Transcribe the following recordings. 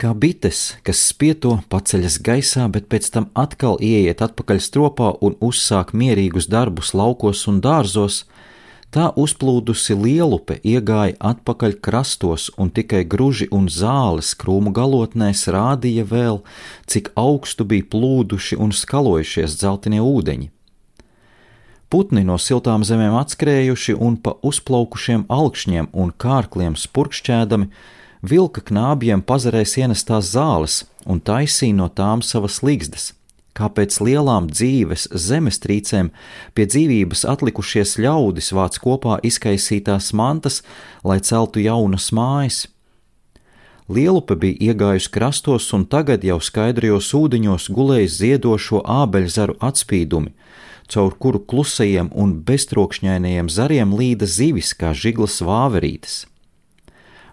Kā bites, kas spieto, paceļas gaisā, bet pēc tam atkal ieiet atpakaļ stropā un uzsāk mierīgus darbus laukos un dārzos, tā uzplūdusi lielupe iegāja atpakaļ krastos, un tikai gruži un zāles krūmu galotnēs rādīja vēl, cik augstu bija plūduši un skalojušies dzeltenie ūdeņi. Putni no siltām zemēm atskrējuši un pa uzplaukušiem augšņiem un kārkliem spurkšķēdami, vilka knābjiem pazarēs ienestās zāles un taisīja no tām savas ligzdas. Kā pēc lielām dzīves zemestrīcēm pie dzīvības atlikušies ļaudis vāc kopā izkaisītās mantas, lai celtu jaunas mājas. Lielupe bija iegājusi krastos un tagad jau skaidrajos ūdeņos gulēja ziedošo ābeļzaru atspīdumi, caur kuru klusajiem un beztrokšņainajiem zariem līda zivis kā žiglas vāverītes.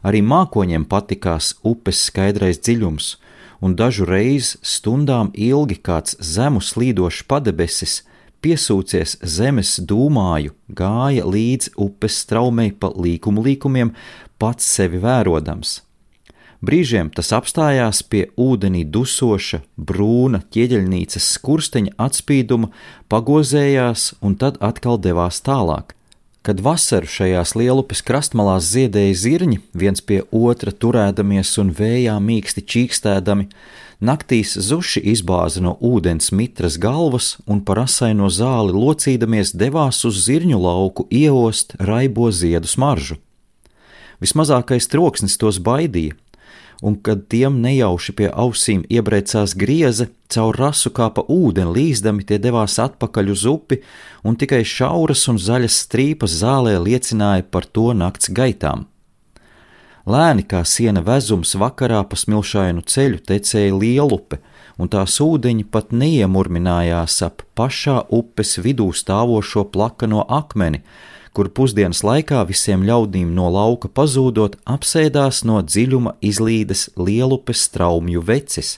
Arī mākoņiem patikās upes skaidrais dziļums, un dažu reizi stundām ilgi kāds zemu slīdošs padebesis, piesūcies zemes dūmāju, gāja līdz upes straumei pa līkumu līkumiem, pats sevi vērodams Brīžiem tas apstājās pie ūdenī dusoša, brūna ķieģeļnīcas skursteņa atspīduma, pagozējās un tad atkal devās tālāk. Kad vasaru šajās lielupes krastmalās ziedēja zirņi, viens pie otra turēdamies un vējā mīksti čīkstēdami, naktīs zuši izbāza no ūdens mitras galvas un par asaino zāli locīdamies devās uz zirņu lauku ieost raibo ziedu smaržu. Vismazākais troksnis tos baidīja, un kad tiem nejauši pie ausīm iebrēcās grieze, caur rasu kā pa ūdeni līzdami tie devās atpakaļ uz upi, un tikai šauras un zaļas strīpas zālē liecināja par to nakts gaitām. Lēni kā siena vezums vakarā pa smilšainu ceļu tecēja lielupe, un tās ūdeņi pat neiemurminājās ap pašā upes vidū stāvošo plakano akmeni, kur pusdienas laikā visiem ļaudīm no lauka pazūdot, apsēdās no dziļuma izlīdes lielupes straumju vecis,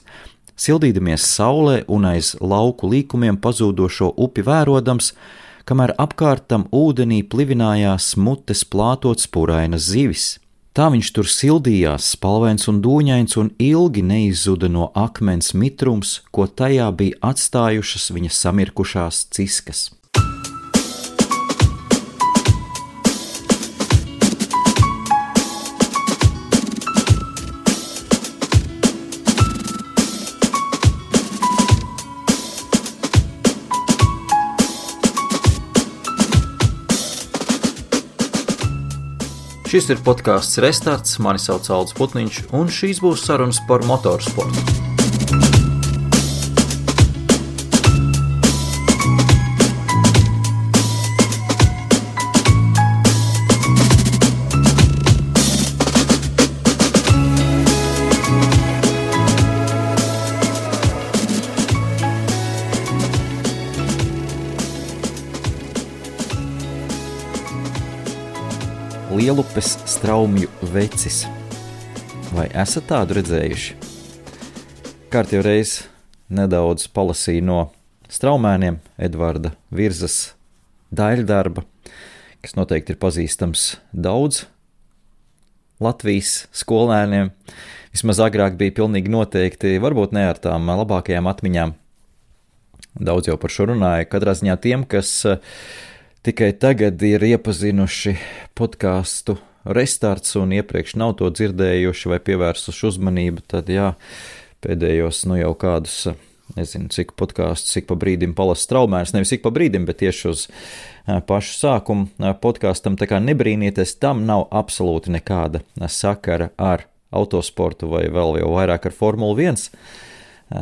sildīdamies saulē un aiz lauku līkumiem pazūdošo upi vērodams, kamēr apkārtam ūdenī plivinājās mutes plātot spurainas zivis. Tā viņš tur sildījās, spalvains un dūņains, un ilgi neizzuda no akmens mitrums, ko tajā bija atstājušas viņa samirkušās ciskas. Šis ir podkāsts Restarts, mani sauc Alans Putniņš, un šīs būs sarunas par motorsportu. Lielupes straumju vecis. Vai esat tādu redzējuši? Kārtīgi reiz nedaudz palasīju no straumēniem Edvarda Virzas daļdarba, kas noteikti ir pazīstams daudz Latvijas skolēniem. Vismaz agrāk bija pilnīgi noteikti, varbūt ne ar tām labākajām atmiņām. Daudz jau par šo runāja. Katrā ziņā tiem, kas uh, tikai tagad ir iepazinuši podkāstu restarts un iepriekš nav to dzirdējuši vai pievērsuši uzmanību, tad jā, pēdējos nu jau kādus, nezinu, cik podkāstus, cik pa brīdim palas straumēns, nevis ik pa brīdim, bet tieši uz pašu sākumu podkāstam, tā kā nebrīnieties, tam nav absolūti nekāda sakara ar autosportu vai vēl jau vairāk ar Formuli 1.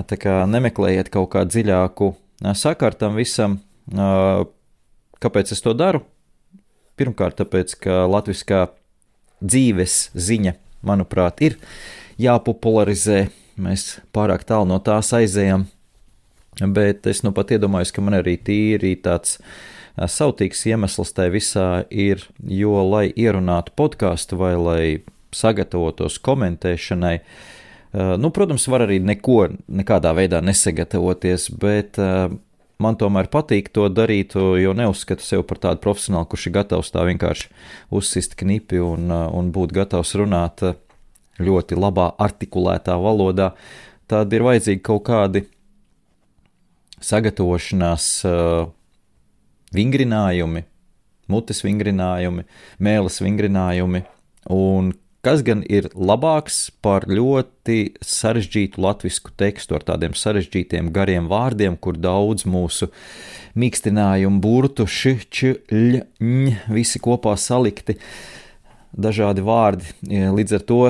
Tā kā nemeklējiet kaut kā dziļāku sakaru tam visam, Kāpēc es to daru? Pirmkārt, tāpēc, ka latviskā dzīves ziņa, manuprāt, ir jāpopularizē. Mēs pārāk tālu no tās aizējām, bet es nu pat iedomājos, ka man arī tīri tāds sautīgs iemesls tai visā ir, jo, lai ierunātu podkāstu vai lai sagatavotos komentēšanai, nu, protams, var arī neko nekādā veidā nesagatavoties, bet man tomēr patīk to darīt, jo neuzskatu sevi par tādu profesionālu, kurš ir gatavs tā vienkārši uzsist knipi un, un būt gatavs runāt ļoti labā artikulētā valodā, tad ir vajadzīgi kaut kādi sagatavošanās uh, vingrinājumi, mutes vingrinājumi, mēles vingrinājumi, un kas gan ir labāks par ļoti sarežģītu latviešu tekstu ar tādiem sarežģītiem gariem vārdiem, kur daudz mūsu mīkstinājumu, burtu, š, č, ļ, ņ, visi kopā salikti, dažādi vārdi. Līdz ar to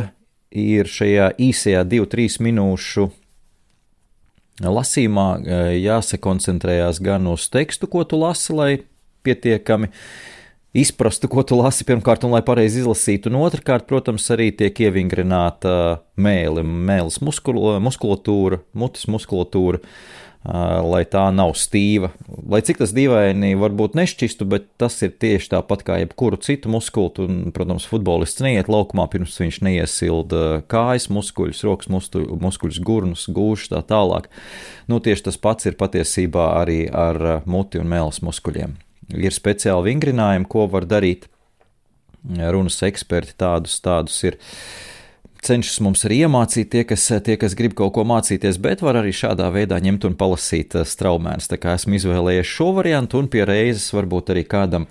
ir šajā īsajā 2-3 minūšu lasījumā jāsakoncentrējās gan uz tekstu, ko tu lasi, lai pietiekami izprastu, ko tu lasi pirmkārt, un lai pareizi izlasītu, un otrkārt, protams, arī tiek ievingrināta mēli, mēlis muskulatūra, mutes muskulatūra, lai tā nav stīva. Lai cik tas dīvaini varbūt nešķistu, bet tas ir tieši tāpat kā jebkuru citu muskulu, un, protams, futbolists neiet laukumā, pirms viņš neiesilda kājas muskuļus, rokas muskuļus, gurnus, gūžus tā tālāk. Nu, tieši tas pats ir patiesībā arī ar muti un mēles muskuļiem ir speciāli vingrinājumi, ko var darīt. Runas eksperti tādus, tādus ir. Cenšas mums arī iemācīt tie kas, tie, kas grib kaut ko mācīties, bet var arī šādā veidā ņemt un palasīt eh, straumēns. Tā kā esmu izvēlējies šo variantu, un pie reizes varbūt arī kādam,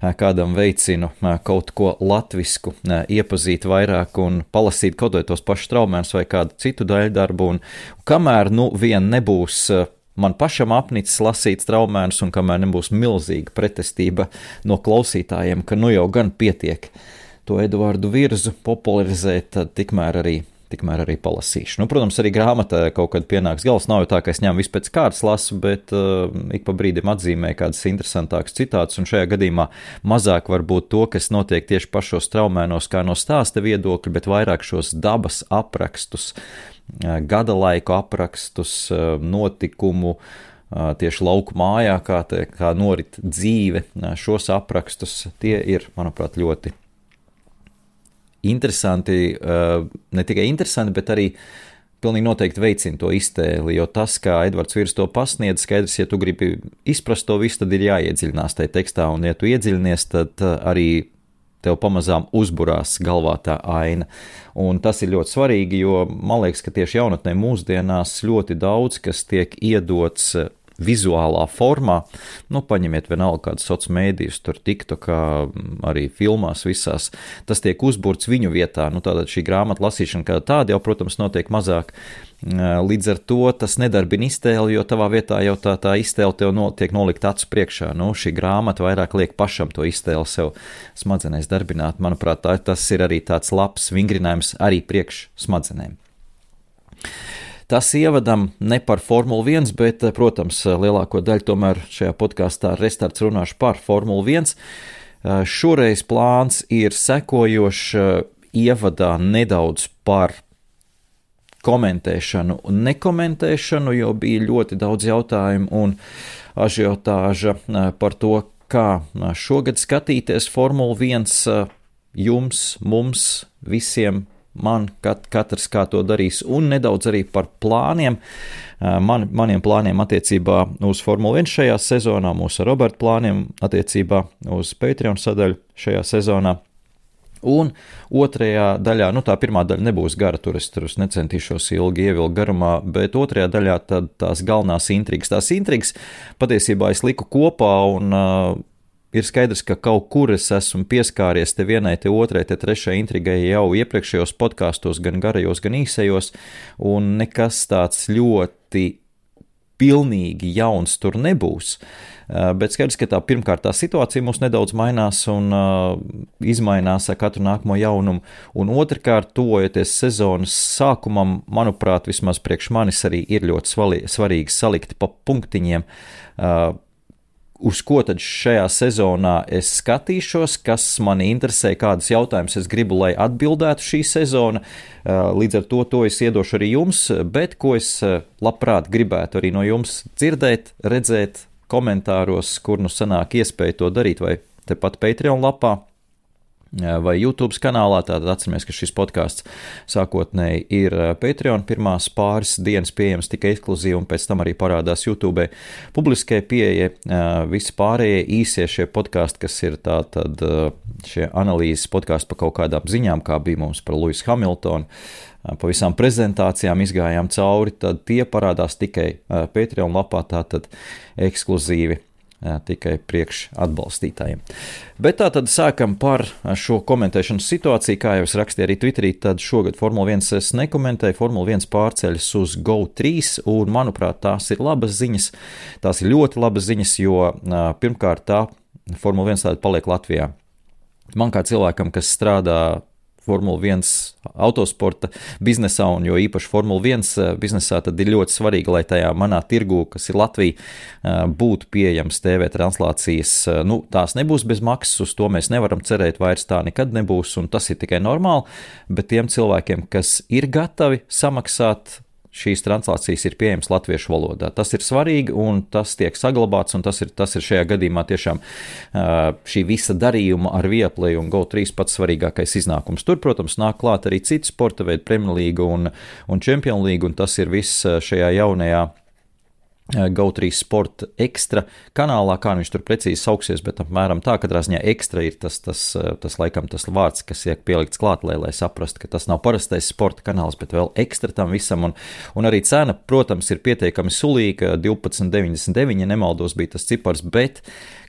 eh, kādam veicinu eh, kaut ko latvisku, iepazīt vairāk un palasīt kaut vai tos pašus straumēns vai kādu citu daļdarbu. Un kamēr nu vien nebūs man pašam apnicis lasīt straumēnus, un kamēr nebūs milzīga pretestība no klausītājiem, ka nu jau gan pietiek to Eduardu virzu popularizēt, tad tikmēr arī. Tikmēr arī palasīšu. Nu, protams, arī grāmatā kaut kad pienāks gals. Nav jau tā, ka es ņemu visu pēc kārtas lasu, bet uh, ik pa brīdim atzīmēju kādas interesantākas citātus. Un šajā gadījumā mazāk varbūt to, kas notiek tieši pašos traumēnos, kā no stāsta viedokļa, bet vairāk šos dabas aprakstus, gada laiku aprakstus, notikumu, tieši lauku mājā, kā, te, kā norit dzīve. Šos aprakstus tie ir, manuprāt, ļoti interesanti. Ne tikai interesanti, bet arī pilnīgi noteikti veicina to iztēli, jo tas, kā Edvards Virs to pasniedz, skaidrs, ja tu gribi izprast to visu, tad ir jāiedziļinās tajā tekstā, un ja tu iedziļinies, tad arī tev pamazām uzburās galvā tā aina. Un tas ir ļoti svarīgi, jo man liekas, ka tieši jaunatnē mūsdienās ļoti daudz kas tiek iedots vizuālā formā, nu, paņemiet vienalga kādu sociālo mēdījus, tur tiktu, kā arī filmās visās, tas tiek uzburts viņu vietā. Nu, tātad šī grāmatu lasīšana kā tāda jau, protams, notiek mazāk Līdz ar to tas nedarbina iztēli, jo tavā vietā jau tā, tā iztēle tev no, tiek nolikt acu priekšā. Nu, šī grāmata vairāk liek pašam to iztēli sev smadzenēs darbināt. Manuprāt, tā, tas ir arī tāds labs vingrinājums arī priekš smadzenēm. Tas ievadam ne par Formuli 1, bet, protams, lielāko daļu tomēr šajā podkāstā restarts runāšu par Formuli 1. Šoreiz plāns ir sekojošs ievadā nedaudz par komentēšanu un nekomentēšanu, jo bija ļoti daudz jautājumu un ažiotāža par to, kā šogad skatīties Formuli 1 jums, mums, visiem. Man kat, katrs kā to darīs, un nedaudz arī par plāniem. Man, maniem plāniem attiecībā uz Formuli 1 šajā sezonā, mūsu Roberta plāniem attiecībā uz Patreon sadaļu šajā sezonā. Un otrajā daļā, nu tā pirmā daļa nebūs gara, tur es tur necentīšos ilgi ievilkt garumā, bet otrajā daļā tad tās galvenās intrigas. Tās intrigas patiesībā es liku kopā un uh, ir skaidrs, ka kaut kur es esmu pieskāries te vienai, te otrai, te trešai intrigai jau iepriekšējos podkāstos, gan garajos, gan īsajos, un nekas tāds ļoti pilnīgi jauns tur nebūs. Uh, bet skaidrs, ka tā pirmkārt tā situācija mums nedaudz mainās un uh, izmainās ar katru nākamo jaunumu, un otrkārt, tuvojoties sezonas sākumam, manuprāt, vismaz priekš manis arī ir ļoti svarīgi salikt pa punktiņiem. Uh, uz ko tad šajā sezonā es skatīšos, kas mani interesē, kādas jautājumas es gribu, lai atbildētu šī sezona. Līdz ar to to es iedošu arī jums, bet ko es labprāt gribētu arī no jums dzirdēt, redzēt komentāros, kur nu sanāk iespēja to darīt, vai tepat Patreon lapā. Vai YouTube kanālā. Tātad atceramies, ka šis podkāsts sākotnēji ir Patreon pirmās pāris dienas pieejams tikai ekskluzīvi, un pēc tam arī parādās YouTube publiskai pieeja. Visi pārējie īsie šie podkāsti, kas ir tātad šie analīzes podkāsti par kaut kādām ziņām, kā bija mums par Luisu Hamiltonu. Pa visām prezentācijām izgājām cauri, tad tie parādās tikai Patreon lapā, tātad ekskluzīvi tikai priekš atbalstītājiem. Bet tā tad sākam par šo komentēšanas situāciju. Kā jau es rakstīju arī Twitterī, tad šogad Formula 1 es nekomentēju. Formula 1 pārceļas uz GO3, un manuprāt, tās ir labas ziņas. Tās ir ļoti labas ziņas, jo pirmkārt tā Formula 1 tāda paliek Latvijā. Man kā cilvēkam, kas strādā Formula 1 autosporta biznesā, un jo īpaši Formula 1 eh, biznesā, tad ir ļoti svarīgi, lai tajā manā tirgū, kas ir Latvija, eh, būtu pieejams TV translācijas. Eh, nu, tās nebūs bez maksas, uz to mēs nevaram cerēt, vairs tā nekad nebūs, un tas ir tikai normāli. Bet tiem cilvēkiem, kas ir gatavi samaksāt šīs translācijas ir pieejamas latviešu valodā. Tas ir svarīgi un tas tiek saglabāts, un tas ir, tas ir šajā gadījumā tiešām šī visa darījuma ar Vieplay un GO3 pats svarīgākais iznākums. Tur, protams, nāk klāt arī citi sporta veidi, Premier League un, un Champions League, un tas ir viss šajā jaunajā GO3 Sport ekstra kanālā, kā viņš tur precīzi sauksies, bet apmēram tā, katrā ziņā ekstra ir tas, tas, eh, tas laikam tas vārds, kas tiek pielikts klāt, lai, lai saprastu, ka tas nav parastais sporta kanāls, bet vēl ekstra tam visam, un, un arī cena, protams, ir pietiekami sulīga, 12,99, ja nemaldos bija tas cipars, bet,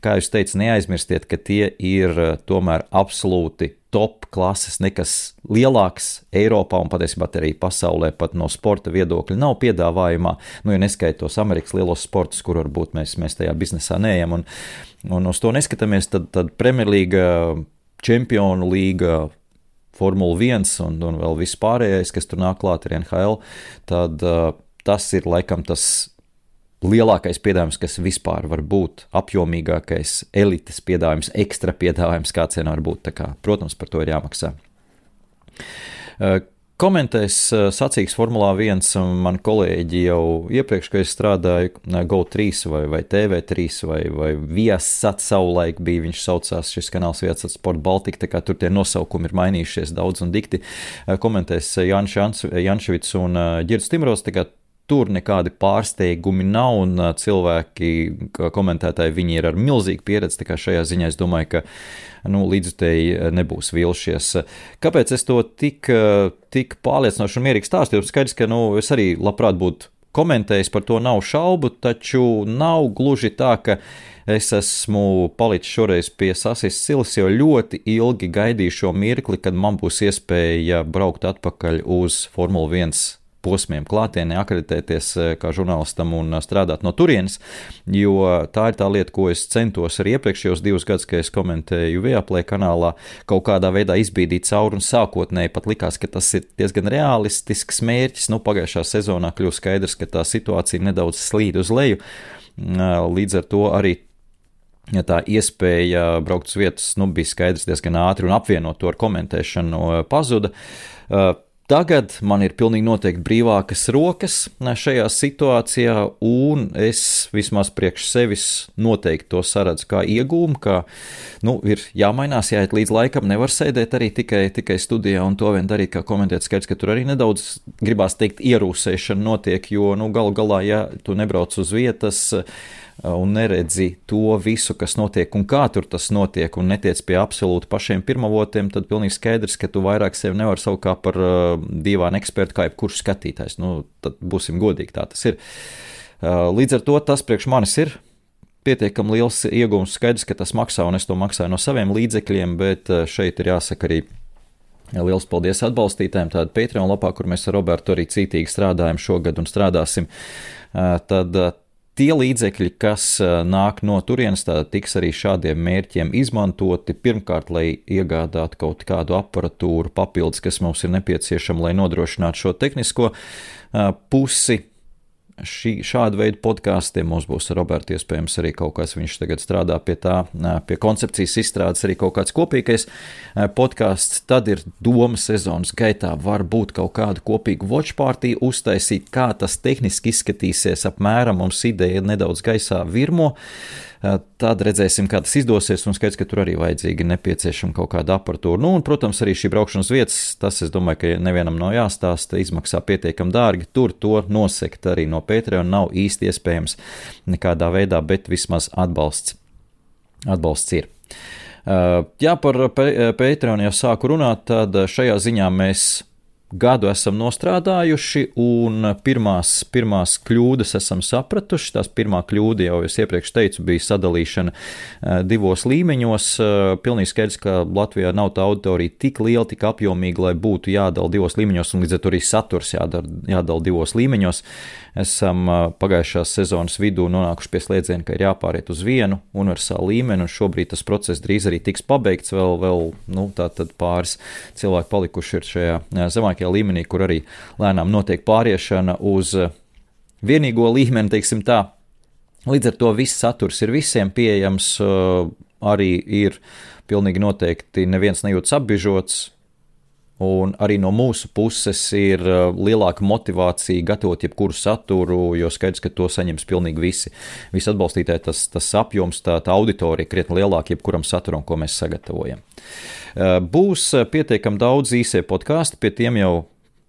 kā jūs teicat, neaizmirstiet, ka tie ir eh, tomēr absolūti top klases, nekas lielāks Eiropā un patiesībā arī pasaulē pat no sporta viedokļa nav piedāvājumā. Nu, ja neskaitos Amerikas lielos sportus, kur varbūt mēs, mēs tajā biznesā neejam un, un uz to neskatāmies, tad, tad Premjerlīga, Čempionu līga, Formula 1 un, un vēl viss pārējais, kas tur nāk klāt ar NHL, tad uh, tas ir laikam tas lielākais piedāvājums, kas vispār var būt, apjomīgākais elites piedāvājums, ekstra piedāvājums, kāds vien var būt. Kā, protams, par to ir jāmaksā. Komentēs sacīks Formulā 1, man kolēģi jau iepriekš, kad es strādāju GO3 vai, vai TV3 vai, vai Viasat savulaik bija, viņš saucās šis kanāls Viasat Sport Baltika, tā kā tur tie nosaukumi ir mainījušies daudz un dikti. Komentēs Janš Janševits un Girds Timros, tā kā Tur nekādi pārsteigumi nav, un cilvēki, komentētāji, viņi ir ar milzīgu pieredzi. Tā kā šajā ziņā es domāju, ka nu, līdzutēji nebūs vilšies. Kāpēc es to tik, tik pārliecinoši un mierīgi stāstīju? Skaidrs, ka nu, es arī labprāt būtu komentējis, par to nav šaubu, taču nav gluži tā, ka es esmu palicis šoreiz pie sasīs silas, jo ļoti ilgi gaidīju šo mirkli, kad man būs iespēja braukt atpakaļ uz Formuli 1 posmiem klātienē, akreditēties eh, kā žurnālistam un eh, strādāt no turienes, jo tā ir tā lieta, ko es centos arī iepriekšējos divus gadus, kad es komentēju Viaplay kanālā, kaut kādā veidā izbīdīt cauri un sākotnēji pat likās, ka tas ir diezgan realistisks mērķis. Nu, pagājušā sezonā kļūst skaidrs, ka tā situācija nedaudz slīd uz leju. Līdz ar to arī ja tā iespēja braukt uz vietas nu, bija skaidrs diezgan ātri un apvienot to ar komentēšanu pazuda. Tagad man ir pilnīgi noteikti brīvākas rokas šajā situācijā, un es vismaz priekš sevis noteikti to saredzu kā iegūmu, ka nu, ir jāmainās, jāiet līdz laikam, nevar sēdēt arī tikai, tikai studijā un to vien darīt, kā komentēt. Skaidrs, ka tur arī nedaudz gribās teikt ierūsēšana notiek, jo nu, galu galā, ja tu nebrauc uz vietas, un neredzi to visu, kas notiek un kā tur tas notiek, un netiec pie absolūti pašiem pirmavotiem, tad pilnīgi skaidrs, ka tu vairāk sevi nevar saukt kā par uh, divānu ekspertu, kā jebkurš skatītājs. Nu, tad būsim godīgi, tā tas ir. Uh, līdz ar to tas priekš manis ir pietiekami liels iegūms. Skaidrs, ka tas maksā, un es to maksāju no saviem līdzekļiem, bet uh, šeit ir jāsaka arī. Liels paldies atbalstītājiem. Tāda Patreon lapā, kur mēs ar Robertu arī cītīgi strādājam šogad un strādāsim. Uh, tad Tie līdzekļi, kas nāk no turienes, tiks arī šādiem mērķiem izmantoti. Pirmkārt, lai iegādātu kaut kādu aparatūru papildus, kas mums ir nepieciešama, lai nodrošinātu šo tehnisko pusi šī, šāda veida podkāstiem. Mums būs ar Robertu iespējams arī kaut kas, viņš tagad strādā pie tā, pie koncepcijas izstrādes, arī kaut kāds kopīgais podkāsts. Tad ir doma sezonas gaitā, varbūt kaut kādu kopīgu watch party uztaisīt, kā tas tehniski izskatīsies apmēram. Mums ideja nedaudz gaisā virmo. Tad redzēsim, kā tas izdosies, un skaidrs, ka tur arī vajadzīga nepieciešama kaut kāda aparatūra. Nu, un, protams, arī šī braukšanas vietas, tas, es domāju, ka nevienam nav jāstāsta, izmaksā pietiekami dārgi. Tur to nosekt arī no Patreon nav īsti iespējams nekādā veidā, bet vismaz atbalsts, atbalsts ir. Jā, par Patreon jau sāku runāt, tad šajā ziņā mēs gadu esam nostrādājuši, un pirmās, pirmās kļūdas esam sapratuši. Tās pirmā kļūda, jau es iepriekš teicu, bija sadalīšana eh, divos līmeņos. Eh, pilnīgi skaidrs, ka Latvijā nav tā auditorija tik liela, tik apjomīga, lai būtu jādala divos līmeņos, un līdz ar to arī saturs jādara, jādala divos līmeņos. Esam pagājušās sezonas vidū nonākuši pie slēdziena, ka ir jāpāriet uz vienu universālu līmeni, un šobrīd tas process drīz arī tiks pabeigts. Vēl, vēl nu, pāris cilvēki palikuši ir šajā zemākajā līmenī, kur arī lēnām notiek pāriešana uz vienīgo līmeni, teiksim tā. Līdz ar to viss saturs ir visiem pieejams, arī ir pilnīgi noteikti neviens nejūtas apbižots. Un arī no mūsu puses ir eh, lielāka motivācija gatavot jebkuru saturu, jo skaidrs, ka to saņems pilnīgi visi. Visi atbalstītāji tas, tas apjoms, tā, tā auditorija krietni lielāka jebkuram saturam, ko mēs sagatavojam. Būs pietiekami daudz īsie podkāsti, pie tiem jau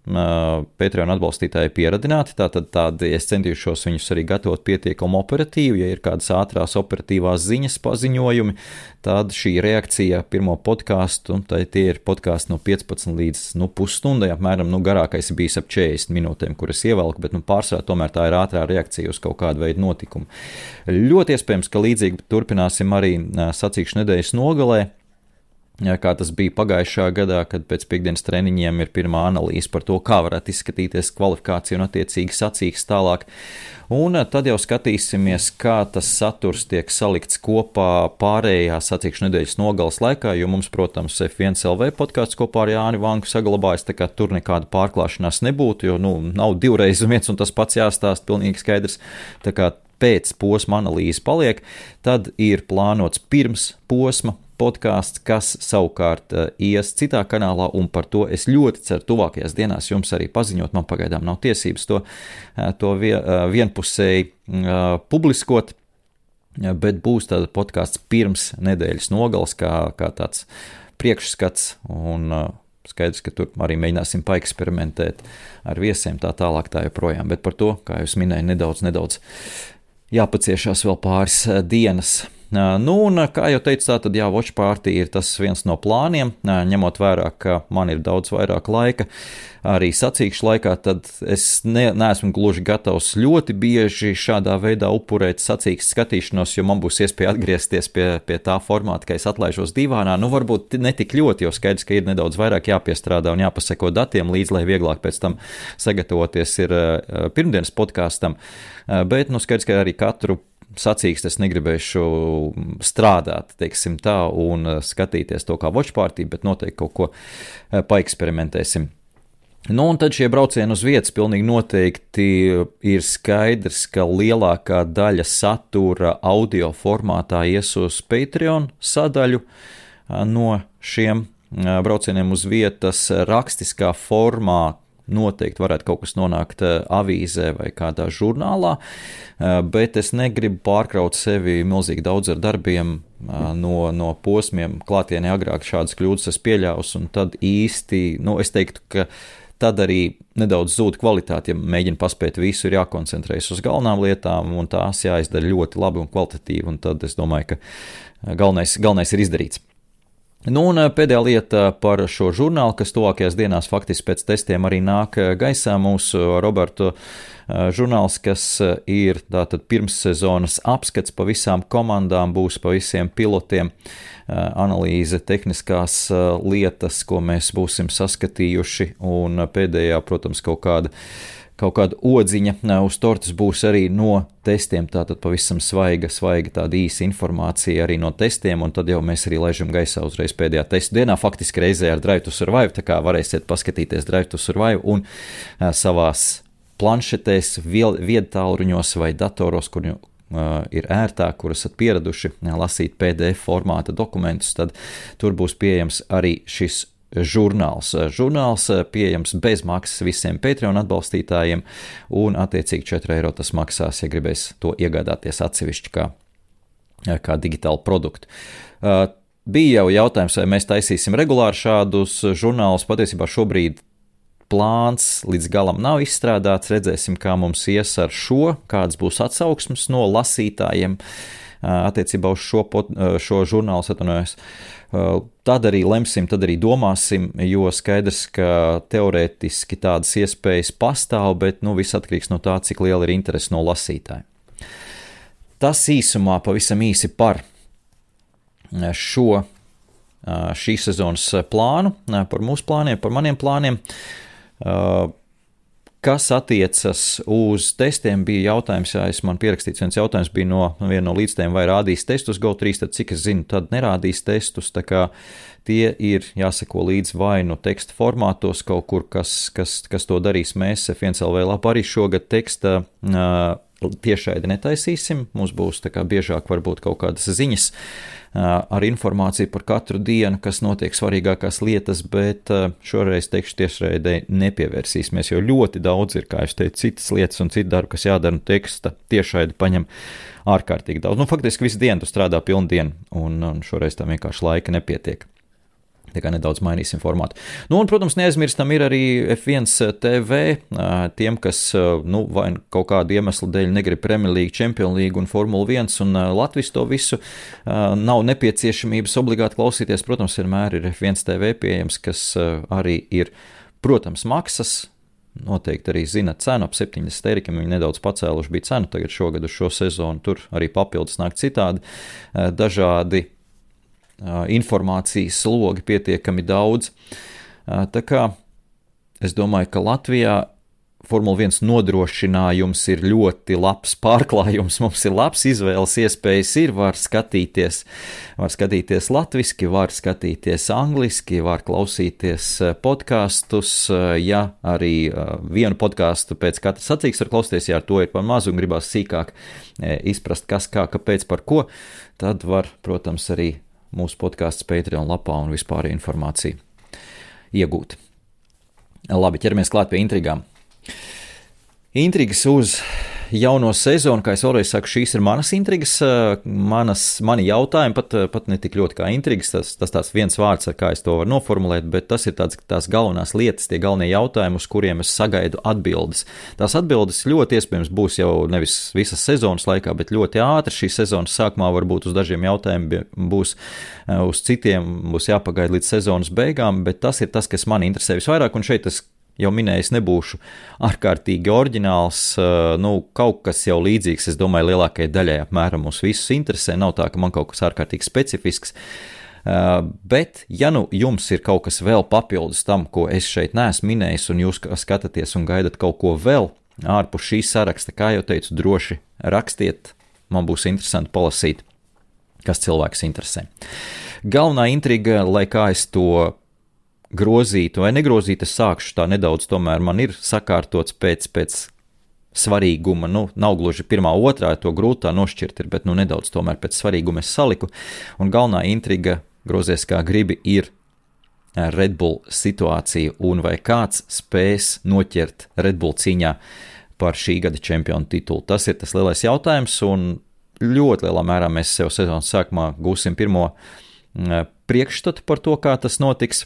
Patreon atbalstītāji pieradināti. Tātad tādi es centīšos viņus arī gatavot pietiekami operatīvi. Ja ir kādas ātrās operatīvās ziņas paziņojumi, tad šī reakcija pirmo podkāstu, un tie ir podkāsti no 15 līdz nu, pusstundai, apmēram nu, garākais bijis ap 40 minūtēm, kuras ievelku, bet nu, pārsvarā tomēr tā ir ātrā reakcija uz kaut kādu veidu notikumu. Ļoti iespējams, ka līdzīgi turpināsim arī sacīkšu nedēļas nogalē. Kā tas bija pagājušā gadā, kad pēc piekdienas treniņiem ir pirmā analīze par to, kā varētu izskatīties kvalifikācija un attiecīgi sacīks tālāk. Un tad jau skatīsimies, kā tas saturs tiek salikts kopā pārējā sacīkšu nedēļas nogales laikā, jo mums, protams, F1 LV podkāsts kopā ar Jāni Vanku saglabājas, tā kā tur nekāda pārklāšanās nebūtu, jo, nu, nav divreiz viens un tas pats jāstāst, pilnīgi skaidrs. Tā kā pēc posma analīze paliek, tad ir plānots pirms posma podkāsts, kas savukārt uh, ies citā kanālā, un par to es ļoti ceru tuvākajās dienās jums arī paziņot. Man pagaidām nav tiesības to, uh, to uh, vienpusēji publiskot. Bet būs tāds podkāsts pirms nedēļas nogales, kā, kā tāds priekšskats, un skaidrs, ka tur arī mēģināsim paeksperimentēt ar viesiem, tā tālāk, tā joprojām. Bet par to, kā jau minēju, nedaudz, nedaudz jāpaciešās vēl pāris dienas. Nu, un, kā jau teicu, tad jā, Watch Party ir tas viens no plāniem, ņemot vērā, ka man ir daudz vairāk laika. Arī sacīkšu laikā, tad es ne, neesmu gluži gatavs ļoti bieži šādā veidā upurēt sacīkšu skatīšanos, jo man būs iespēja atgriezties pie, pie tā formāta, ka es atlaižos divānā. Nu, varbūt ne tik ļoti, jo skaidrs, ka ir nedaudz vairāk jāpiestrādā un jāpaseko datiem līdz, lai vieglāk pēc tam sagatavoties ir pirmdienas podkāstam. Bet, nu, skaidrs, ka arī katru sacīkst, es negribēšu strādāt, teiksim tā, un uh, skatīties to kā watchpartī, bet noteikti kaut ko uh, paeksperimentēsim. Nu, un tad šie braucieni uz vietas pilnīgi noteikti ir skaidrs, ka lielākā daļa satura audio formātā ies uz Patreon sadaļu uh, no šiem braucieniem uz vietas rakstiskā formā, noteikti varētu kaut kas nonākt eh, avīzē vai kādā žurnālā, eh, bet es negribu pārkraut sevi milzīgi daudz ar darbiem eh, no, no posmiem. Klātienē agrāk šādas kļūdas es pieļāvu, un tad īsti, nu, es teiktu, ka tad arī nedaudz zūd kvalitāte. Ja mēģina paspēt visu, ir jākoncentrējas uz galvenām lietām, un tās jāizdara ļoti labi un kvalitatīvi. Un tad es domāju, ka galvenais, galvenais ir izdarīts. Nu, un eh, pēdējā lieta par šo žurnālu, kas tuvākajās dienās faktiski pēc testiem arī nāk eh, gaisā. Mūsu eh, žurnāls, kas ir tātad pirmssezonas apskats pa visām komandām, būs pa visiem pilotiem, analīze, tehniskās lietas, ko mēs būsim saskatījuši, un pēdējā, protams, kaut kāda kaut kāda odziņa uz tortes būs arī no testiem. Tātad pavisam svaiga, svaiga tāda īsa informācija arī no testiem, un tad jau mēs arī laižam gaisā uzreiz pēdējā testu dienā, faktiski reizē ar Drive to Survive, tā kā varēsiet paskatīties Drive to Survive un uh, savās planšetēs, viedtāluruņos vai datoros, kur ir ērtāk, kur esat pieraduši lasīt PDF formāta dokumentus, tad tur būs pieejams arī šis žurnāls. Žurnāls eh, pieejams bez maksas visiem Patreon atbalstītājiem, un attiecīgi 4 eiro tas maksās, ja gribēs to iegādāties atsevišķi kā kā digitālu produktu. Bija jau jautājums, vai mēs taisīsim regulāri šādus žurnālus. Patiesībā šobrīd plāns līdz galam nav izstrādāts. Redzēsim, kā mums ies ar šo, kādas būs atsauksmes no lasītājiem attiecībā uz šo, pot, šo žurnālu. Atvainojos. Tad arī lemsim, tad arī domāsim, jo skaidrs, ka teorētiski tādas iespējas pastāv, bet nu, viss atkarīgs no tā, cik liela ir interese no lasītāja. Tas īsumā pavisam īsi par šo šīs sezonas plānu, par mūsu plāniem, par maniem plāniem. Kas attiecas uz testiem, bija jautājums, ja es man pierakstīts viens jautājums, bija no viena no līdzstiem, vai rādīs testus GO3, tad cik es zinu, tad nerādīs testus. Tā kā tie ir jāsako līdz vai nu teksta formātos kaut kur, kas, kas, kas to darīs. Mēs F1LV lapā arī šogad teksta tiešraidi netaisīsim. Mums būs biežāk varbūt kaut kādas ziņas ar informāciju par katru dienu, kas notiek svarīgākās lietas, bet šoreiz teikšu tiešraidē nepievērsīsimies, jo ļoti daudz ir, kā es teicu, citas lietas un citu darbu, kas jādara, un teksta tiešraidi paņem ārkārtīgi daudz. Nu, faktiski visu dienu tu strādā pilnu dienu, un, un šoreiz tam vienkārši laika nepietiek. Kā nedaudz mainīsim formātu. Nu, un, protams, neaizmirstam ir arī F1 TV. Tiem, kas nu, vai kaut kādu iemeslu dēļ negrib Champions League un Formula 1 un Latvijas to visu, nav nepieciešamības obligāti klausīties. Protams, vienmēr ir F1 TV pieejams, kas arī ir, protams, maksas. Noteikti arī zina cenu ap 70 eiro, viņi nedaudz pacēluši bija cenu tagad šogad uz šo sezonu. Tur arī papildus nāk citādi dažādi informācijas slogi pietiekami daudz. Tā kā es domāju, ka Latvijā Formula 1 nodrošinājums ir ļoti labs pārklājums. Mums ir labs izvēles iespējas, ir var skatīties, var skatīties latviešu, var skatīties angliski, var klausīties podkastus. Ja arī vienu podkāstu pēc katras sacīks var klausīties, ja ar to ir par mazu un gribās sīkāk izprast, kas, kā, kāpēc, par ko, tad var, protams, arī mūsu podkāstu Patreon lapā un vispārēju informāciju iegūt. Labi, ķeramies klāt pie intrigām. Intrigas uz jauno sezonu, kā jau reiz saku, šīs ir manas intrigas, eh, manas, mani jautājumi, pat, eh, pat ne tik ļoti kā intrigas, tas, tas tāds viens vārds, kā es to varu noformulēt, bet tas ir tāds, tās galvenās lietas, tie galvenie jautājumi, uz kuriem es sagaidu atbildes. Tās atbildes ļoti iespējams būs jau nevis visas sezonas laikā, bet ļoti ātri šīs sezonas sākumā varbūt uz dažiem jautājumiem būs, eh, uz citiem būs jāpagaida līdz sezonas beigām, bet tas ir tas, kas man interesē visvairāk, un šeit es jau minējis, nebūšu ārkārtīgi oriģināls. Eh, nu, kaut kas jau līdzīgs, es domāju, lielākajai daļai apmēram mūs visus interesē. Nav tā, ka man kaut kas ārkārtīgi specifisks. Uh, bet, ja nu jums ir kaut kas vēl papildus tam, ko es šeit neesmu minējis, un jūs skatāties un gaidat kaut ko vēl ārpus šī saraksta, kā jau teicu, droši rakstiet. Man būs interesanti palasīt, kas cilvēks interesē. Galvenā intriga, lai kā es to grozīt vai negrozīt, es sākšu tā nedaudz, tomēr man ir sakārtots pēc, pēc svarīguma. Nu, nav gluži pirmā, otrā, to grūti tā nošķirt, ir, bet nu, nedaudz tomēr pēc svarīguma es saliku. Un galvenā intriga, grozies kā gribi, ir Red Bull situācija un vai kāds spēs noķert Red Bull cīņā par šī gada čempionu titulu. Tas ir tas lielais jautājums, un ļoti lielā mērā mēs sev sezonas sākumā gūsim pirmo priekšstatu par to, kā tas notiks.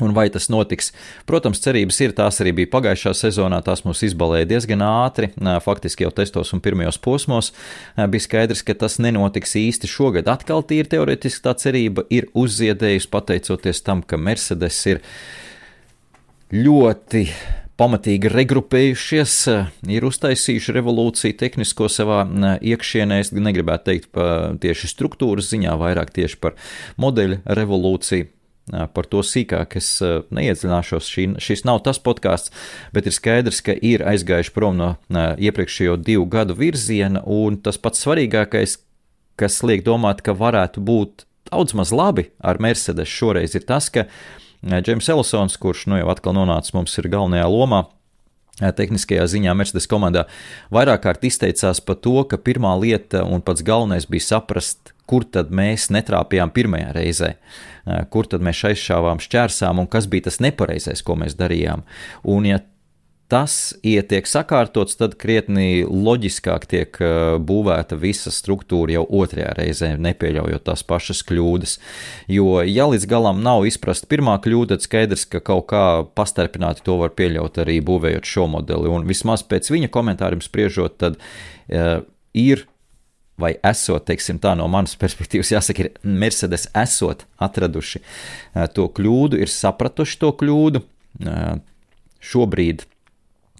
Un vai tas notiks? Protams, cerības ir. Tās arī bija pagājušā sezonā. Tās mūs izbalēja diezgan ātri. Faktiski jau testos un pirmajos posmos bija skaidrs, ka tas nenotiks īsti šogad. Atkal tīri teorētiski tā cerība ir uzziedējusi pateicoties tam, ka Mercedes ir ļoti pamatīgi regrupējušies, ir uztaisījuši revolūciju tehnisko savā iekšienē. Es negribētu teikt tieši struktūras ziņā, vairāk tieši par modeļu revolūciju Par to sīkāk es neiedziļināšos. Šī, šis nav tas podkāsts, bet ir skaidrs, ka ir aizgājuši prom no iepriekšējo divu gadu virziena, un tas pats svarīgākais, kas liek domāt, ka varētu būt daudz maz labi ar Mercedes šoreiz, ir tas, ka Džeims Ellisons, kurš nu jau atkal nonācis mums ir galvenajā lomā, tehniskajā ziņā Mercedes komandā vairāk kārt izteicās par to, ka pirmā lieta un pats galvenais bija saprast, kur tad mēs netrāpījām pirmajā reizē, kur tad mēs aizšāvām šķērsām un kas bija tas nepareizais, ko mēs darījām. Un, ja tas ja tiek sakārtots, tad krietni loģiskāk tiek būvēta visa struktūra jau otrajā reizē, nepieļaujot tās pašas kļūdas. Jo, ja līdz galam nav izprasta pirmā kļūda, tad skaidrs, ka kaut kā pastarpināti to var pieļaut arī būvējot šo modeli. Un vismaz pēc viņa komentāriem spriežot, tad uh, ir vai esot, teiksim tā, no manas perspektīvas, jāsaka, ir Mercedes esot atraduši to kļūdu, ir sapratuši to kļūdu. Šobrīd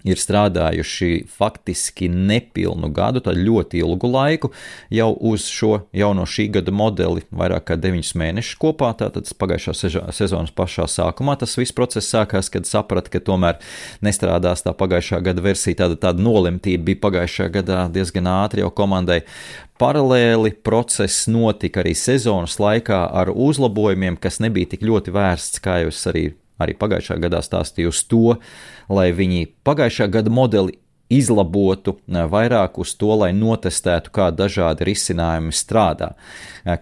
ir strādājuši faktiski nepilnu gadu, tad ļoti ilgu laiku jau uz šo jauno šī gada modeli, vairāk kā 9 mēnešus kopā. Tātad pagājušā sezonas pašā sākumā tas viss process sākās, kad saprata, ka tomēr nestrādās tā pagājušā gada versija. Tāda, tāda nolemtība bija pagājušā gadā diezgan ātri jau komandai. Paralēli process notika arī sezonas laikā ar uzlabojumiem, kas nebija tik ļoti vērsts, kā jūs arī arī pagājušā gadā stāstīju uz to, lai viņi pagājušā gada modeli izlabotu vairāk uz to, lai notestētu, kā dažādi risinājumi strādā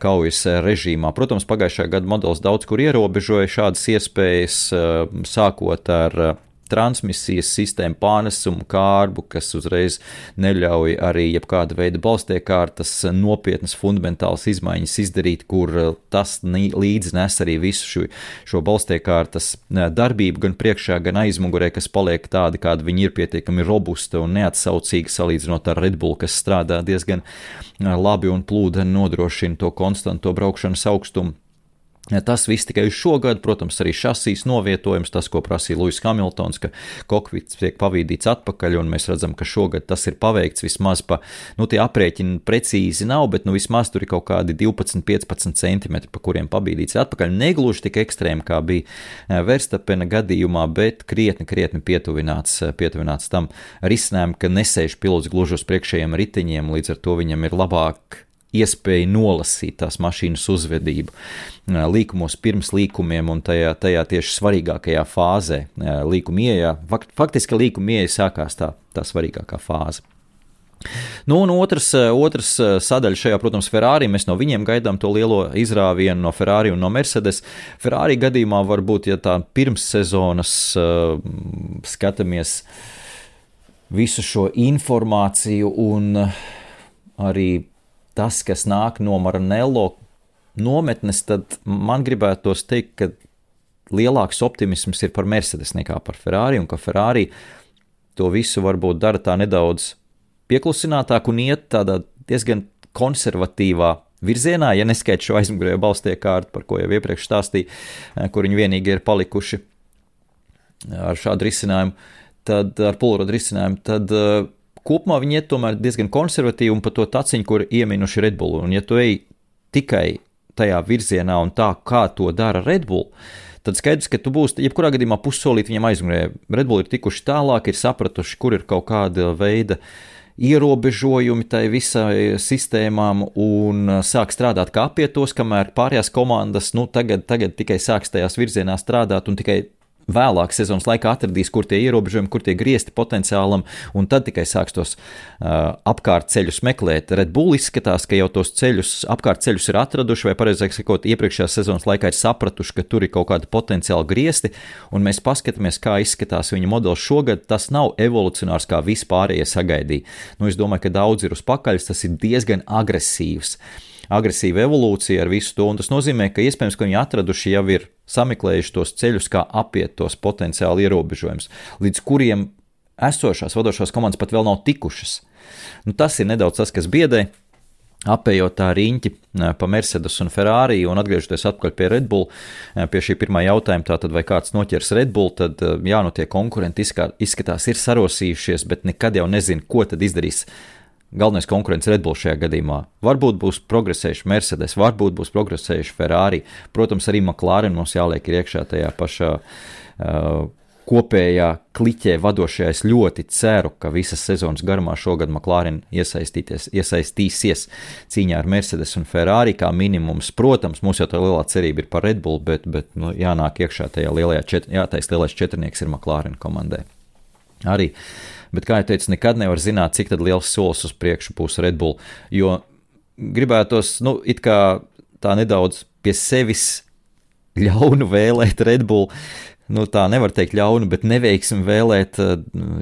kaujas režīmā. Protams, pagājušā gada modelis daudz kur ierobežoja šādas iespējas, sākot ar transmisijas sistēmu, pārnesumu kārbu, kas uzreiz neļauj arī jebkāda veida balstiekārtas nopietnas fundamentālas izmaiņas izdarīt, kur eh, tas līdzi nes arī visu šo, šo balstiekārtas eh, darbību gan priekšā, gan aizmugurē, kas paliek tādi, kādi viņi ir pietiekami robusti un neatsaucīgi salīdzinot ar Red Bull, kas strādā diezgan eh, labi un plūdeni nodrošina to konstanto braukšanas augstumu. Tas viss tikai uz šo gadu, protams, arī šasīs novietojums, tas, ko prasīja Lūsis Hamiltons, ka kokpits tiek pavīdīts atpakaļ, un mēs redzam, ka šogad tas ir paveikts. Vismaz pa, nu, tie aprēķini precīzi nav, bet, nu, vismaz tur ir kaut kādi 12-15 centimetri, pa kuriem pabīdīts atpakaļ. Negluži tik ekstrēmi, kā bija eh, Verstapena gadījumā, bet krietni, krietni pietuvināts, eh, pietuvināts tam risinājumam, ka nesēž pilots gluži uz priekšējiem riteņiem, līdz ar to viņam ir labāk iespēja nolasīt tās mašīnas uzvedību līkumos pirms līkumiem un tajā, tajā tieši svarīgākajā fāzē, līkuma ieejā. Faktiski līkuma ieeja sākās tā, tā svarīgākā fāze. Nu, un otrs, otrs sadaļa šajā, protams, Ferrari. Mēs no viņiem gaidām to lielo izrāvienu no Ferrari un no Mercedes. Ferrari gadījumā varbūt, ja tā pirmssezonas uh, skatāmies visu šo informāciju un arī tas, kas nāk no Maranello nometnes, tad man gribētos teikt, ka lielāks optimisms ir par Mercedes nekā par Ferrari, un ka Ferrari to visu varbūt dara tā nedaudz pieklusinātāk un iet tādā diezgan konservatīvā virzienā, ja neskait šo aizmugurējo balstie kārtu, par ko jau iepriekš stāstīju, kur viņi vienīgi ir palikuši ar šādu risinājumu, tad ar pulverodu risinājumu, tad kopumā viņi iet tomēr diezgan konservatīvi un pa to taciņu, kur ieminuši Red Bull. Un ja tu ej tikai tajā virzienā un tā, kā to dara Red Bull, tad skaidrs, ka tu būsi jebkurā gadījumā pussolīt viņam aizmugurē. Red Bull ir tikuši tālāk, ir sapratuši, kur ir kaut kāda veida ierobežojumi tai visai sistēmām un sāk strādāt kā apietos, kamēr pārējās komandas nu, tagad, tagad tikai sāks tajās virzienā strādāt un tikai vēlāk sezonas laikā atradīs, kur tie ierobežojumi, kur tie griezti potenciālam, un tad tikai sāks tos uh, apkārt ceļus meklēt. Red Bull izskatās, ka jau tos ceļus, apkārt ceļus ir atraduši, vai precīzāk sakot, iepriekšējās sezonas laikā ir sapratuši, ka tur ir kaut kādi potenciāli griezti, un mēs paskatāmies, kā izskatās viņa modelis šogad. Tas nav evolucionārs, kā vispārējie sagaidīja. Nu, es domāju, ka daudz ir uz pakaļas, tas ir diezgan agresīvs. Uh, agresīva evolūcija ar visu to, un tas nozīmē, ka iespējams, ka viņi atraduši jau ir sameklējuši tos ceļus, kā apiet tos potenciāli ierobežojumus, līdz kuriem esošās vadošās komandas pat vēl nav tikušas. Nu, tas ir nedaudz tas, kas biedē. Apējot tā riņķi pa Mercedes un Ferrari un atgriežoties atpakaļ pie Red Bull, pie šī pirmā jautājuma, tātad vai kāds noķers Red Bull, tad jā, nu tie konkurenti izskatās ir sarosījušies, bet nekad jau nezinu, ko tad izdarīs galvenais konkurents Red Bull šajā gadījumā. Varbūt būs progresējuši Mercedes, varbūt būs progresējuši Ferrari. Protams, arī McLaren mums jāliek iekšā tajā pašā uh, kopējā kliķē vadošajā. Es ļoti ceru, ka visas sezonas garumā šogad McLaren iesaistīsies cīņā ar Mercedes un Ferrari kā minimums. Protams, mums jau tā lielā cerība ir par Red Bull, bet, bet nu, jānāk iekšā tajā lielajā, čet, jātais lielais četrnieks ir McLaren komandai. Arī uh, bet, kā jau teicu, nekad nevar zināt, cik liels solis uz priekšu būs Red Bull. Jo gribētos, nu, it kā tā nedaudz pie sevis ļaunu vēlēt Red Bull. nu, tā nevar teikt ļaunu, bet neveiksmi vēlēt uh,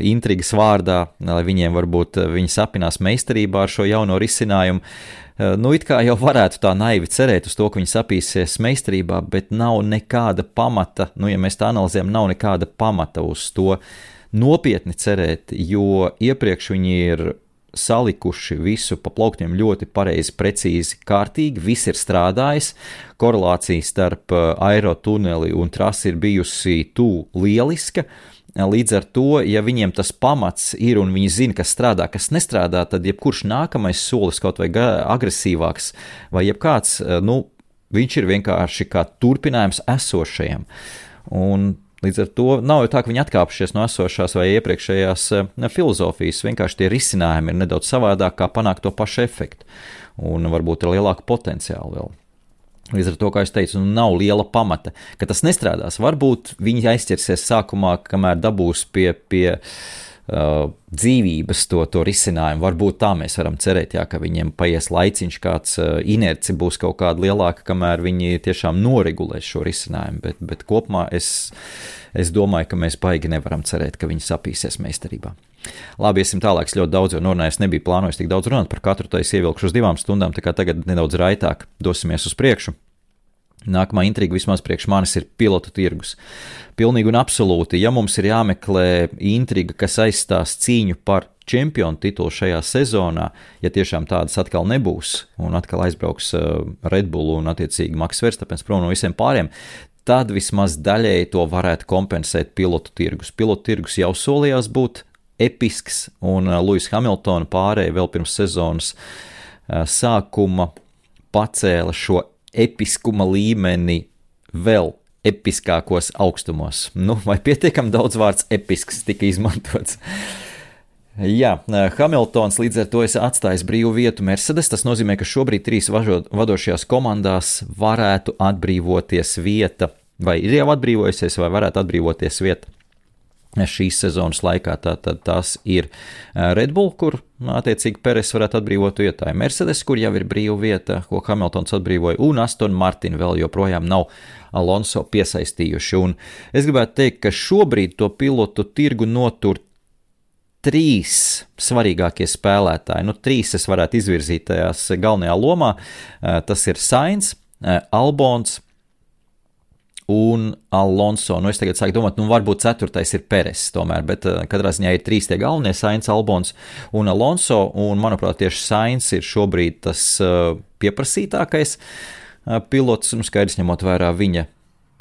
intrigas vārdā, lai viņiem varbūt uh, viņi sapinās meistarībā ar šo jauno risinājumu. Uh, nu, it kā jau varētu tā naivi cerēt uz to, ka viņi sapīsies meistarībā, bet nav nekāda pamata, nu, ja mēs tā analizējam, nav nekāda pamata uz to nopietni cerēt, jo iepriekš viņi ir salikuši visu pa plauktiem ļoti pareizi, precīzi, kārtīgi. Viss ir strādājis. Korelācija starp uh, aerotuneli un trasi ir bijusi tuvu lieliska. Līdz ar to, ja viņiem tas pamats ir un viņi zina, kas strādā, kas nestrādā, tad jebkurš nākamais solis, kaut vai agresīvāks, vai jebkāds, uh, nu, viņš ir vienkārši kā turpinājums esošajam. Un Līdz ar to nav jau tā, ka viņi atkāpšies no esošās vai iepriekšējās eh, filozofijas. Vienkārši tie risinājumi ir nedaudz savādāk, kā panākt to pašu efektu. Un varbūt ir lielāka potenciāla vēl. Līdz ar to, kā jau teicu, nu, nav liela pamata, ka tas nestrādās. Varbūt viņi aizķersies sākumā, kamēr dabūs pie, pie uh, uh, dzīvības to, to risinājumu. Varbūt tā mēs varam cerēt, jā, ka viņiem paies laiciņš, kāds uh, inerci būs kaut kāda lielāka, kamēr viņi tiešām noregulēs šo risinājumu. Bet, bet kopumā es, es domāju, ka mēs baigi nevaram cerēt, ka viņi sapīsies meistarībā. Labi, iesim tālāk. Es ļoti daudz jau runāju. Es nebiju plānojis tik daudz runāt par katru, tā es ievilkšu uz divām stundām, tā kā tagad nedaudz raitāk dosimies uz priekšu. Nākamā intriga vismaz priekš manis ir pilotu tirgus. Pilnīgi un absolūti, ja mums ir jāmeklē intriga, kas aizstās cīņu par čempionu titulu šajā sezonā, ja tiešām tādas atkal nebūs, un atkal aizbrauks uh, Red Bull un attiecīgi Maks Verstapens prom no visiem pāriem, tad vismaz daļēji to varētu kompensēt pilotu tirgus. Pilotu tirgus jau solījās būt episks, un uh, Lūsis Hamiltona pārēja vēl pirms sezonas uh, sākuma pacēla šo episkuma līmeni vēl episkākos augstumos. Nu, vai pietiekami daudz vārds episks tika izmantots? Jā, Hamiltons līdz ar to ir atstājis brīvu vietu Mercedes. Tas nozīmē, ka šobrīd trīs vadošajās komandās varētu atbrīvoties vieta, vai ir jau atbrīvojusies, vai varētu atbrīvoties vieta šīs sezonas laikā. Tātad tas ir Red Bull, kur attiecīgi Peres varētu atbrīvot vietai, Mercedes, kur jau ir brīva vieta, ko Hamiltons atbrīvoja, un Aston Martin vēl joprojām nav Alonso piesaistījuši. Un es gribētu teikt, ka šobrīd to pilotu tirgu notur trīs svarīgākie spēlētāji. Nu, trīs es varētu izvirzīt tajās galvenajā lomā. Tas ir Sainz, Albons un Alonso. Nu, es tagad sāku domāt, nu, varbūt ceturtais ir Peres, tomēr, bet uh, katrā ziņā ir trīs tie galvenie - Sainz, Albons un Alonso. Un, manuprāt, tieši Sainz ir šobrīd tas uh, pieprasītākais uh, pilots, nu, skaidrs ņemot vērā viņa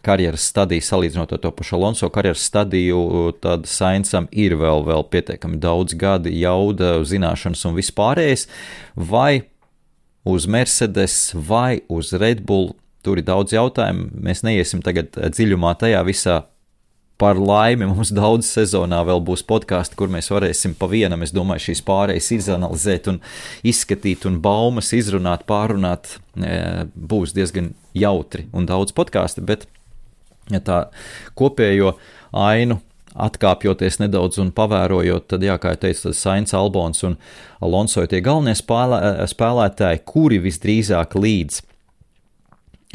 karjeras stadiju, salīdzinot ar to pašu Alonso karjeras stadiju, tad Sainsam ir vēl, vēl pietiekami daudz gadi, jauda, zināšanas un vispārējais. Vai uz Mercedes vai uz Red Bull Tur ir daudz jautājumu. Mēs neiesim tagad eh, dziļumā tajā visā. Par laimi mums daudz sezonā vēl būs podkāsti, kur mēs varēsim pa vienam, es domāju, šīs pārējas izanalizēt un izskatīt un baumas izrunāt, pārunāt. Eh, būs diezgan jautri un daudz podkāstu, bet ja tā kopējo ainu atkāpjoties nedaudz un pavērojot, tad, jā, kā jau teicu, Sainz Albons un Alonso ir tie galvenie spēlē, spēlētāji, kuri visdrīzāk līdz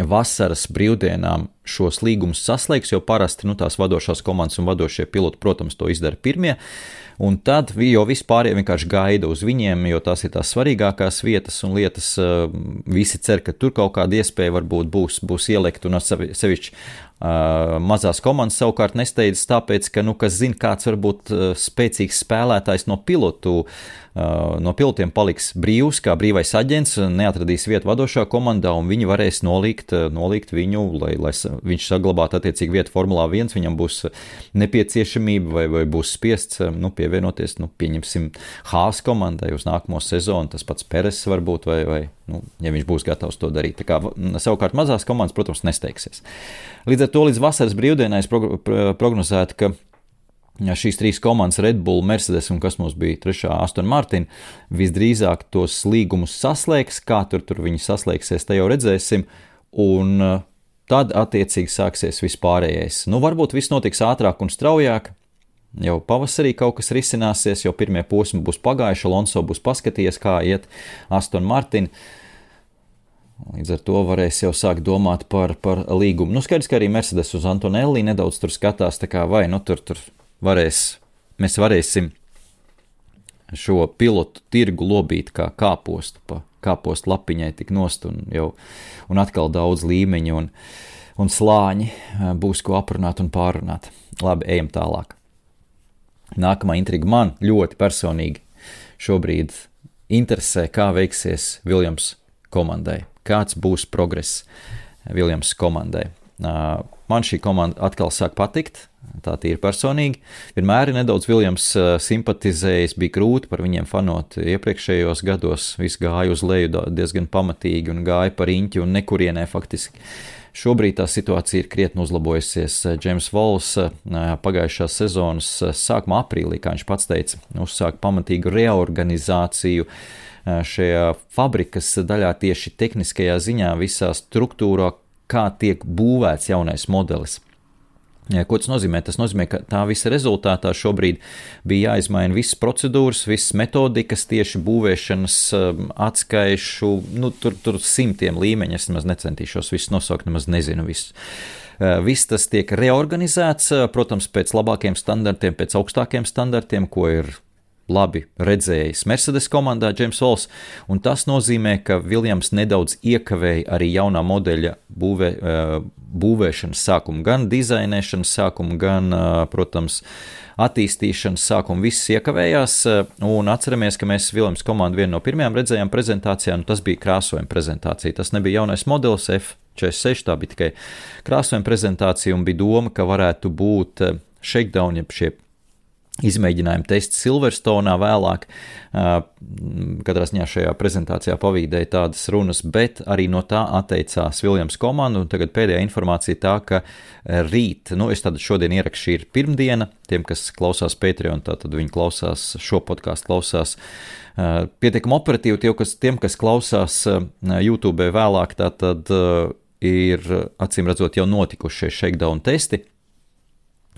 vasaras brīvdienām šos līgumus saslēgs, jo parasti nu, tās vadošās komandas un vadošie piloti, protams, to izdara pirmie. Un tad jau vispār vienkārši gaida uz viņiem, jo tās ir tās svarīgākās vietas un lietas. Eh, visi cer, ka tur kaut kāda iespēja varbūt būs, būs ielikt, un sevišķi Uh, mazās komandas savukārt nesteidzas tāpēc, ka, nu, kas zina, kāds var būt uh, spēcīgs spēlētājs no pilotu, no pilotiem paliks brīvs, kā brīvais aģents, neatradīs vietu vadošā komandā, un viņi varēs nolikt, nolikt viņu, lai, lai viņš saglabātu attiecīgi vietu Formulā 1, viņam būs nepieciešamība vai, vai būs spiests, nu, pievienoties, nu, pieņemsim, Hāz komandai uz nākamo sezonu, tas pats Peres varbūt, vai, vai nu, ja viņš būs gatavs to darīt. Tā kā, savukārt mazās komandas, protams, nesteigsies. Līdz ar to līdz vasaras brīvdienai es prognozētu, ka šīs trīs komandas, Red Bull, Mercedes un kas mums bija trešā, Aston Martin, visdrīzāk tos līgumus saslēgs. Kā tur, tur viņi saslēgsies, te jau redzēsim. Un uh, tad attiecīgi sāksies vispārējais. Nu, varbūt viss notiks ātrāk un straujāk. Jau pavasarī kaut kas risināsies, jau pirmie posmi būs pagājuši, Alonso būs paskatījies, kā iet Aston Martin. Līdz ar to varēs jau sākt domāt par, par līgumu. Nu, skaidrs, ka arī Mercedes uz Antonelli nedaudz tur skatās, tā kā vai nu tur, tur varēs, mēs varēsim šo pilotu tirgu lobīt kā kāpostu, pa kāpostu lapiņai tik nost un jau, un atkal daudz līmeņu un, un slāņi būs ko aprunāt un pārunāt. Labi, ejam tālāk. Nākamā intriga man ļoti personīgi šobrīd interesē, kā veiksies Viljams komandai, kāds būs progress Viljams komandai. Man šī komanda atkal sāk patikt, tā ir personīgi. Vienmēr ir nedaudz Viljams simpatizējis, bija grūti par viņiem fanot iepriekšējos gados. Viss gāja uz leju diezgan pamatīgi un gāja par īņķi un nekurienē faktiski. Šobrīd tā situācija ir krietni uzlabojusies. Džeims Vols pagājušās sezonas sākumā, aprīlī, kā viņš pats teica, uzsāka pamatīgu reorganizāciju šajā fabrikas daļā, tieši tehniskajā ziņā, visā struktūrā, kā tiek būvēts jaunais modelis. Ko tas nozīmē? Tas nozīmē, ka tā visa rezultātā šobrīd bija jāizmaina visas procedūras, visas metodikas, tieši būvēšanas, um, atskaišu, nu, tur, tur simtiem līmeņi. Es nemaz necentīšos visus nosaukt, nemaz nezinu visus. Uh, viss tas tiek reorganizēts, uh, protams, pēc labākiem standartiem, pēc augstākiem standartiem, ko ir labi redzējis Mercedes komandā James Vols, un tas nozīmē, ka Viljams nedaudz iekavēja arī jaunā modeļa būvē, eh, būvēšanas sākumu, gan dizainēšanas sākumu, gan, protams, attīstīšanas sākumu viss iekavējās, un atceramies, ka mēs Viljams komandu vienu no pirmajām redzējām prezentācijā, un tas bija krāsojuma prezentācija. Tas nebija jaunais modelis F46, tā bija tikai krāsojuma prezentācija, un bija doma, ka varētu būt shakedown, jeb šie izmēģinājumu tests Silverstonā vēlāk. Katrā ziņā šajā prezentācijā pavīdēja tādas runas, bet arī no tā atteicās Viljams komanda. Tagad pēdējā informācija tā, ka rīt, nu es tad šodien ierakstu, šī ir pirmdiena, tiem, kas klausās Patreon, tad viņi klausās, šo podkāstu klausās pietiekami operatīvi, tie, kas, tiem, kas klausās YouTube vēlāk, tā tad ir acīm redzot jau notikušie shakedown testi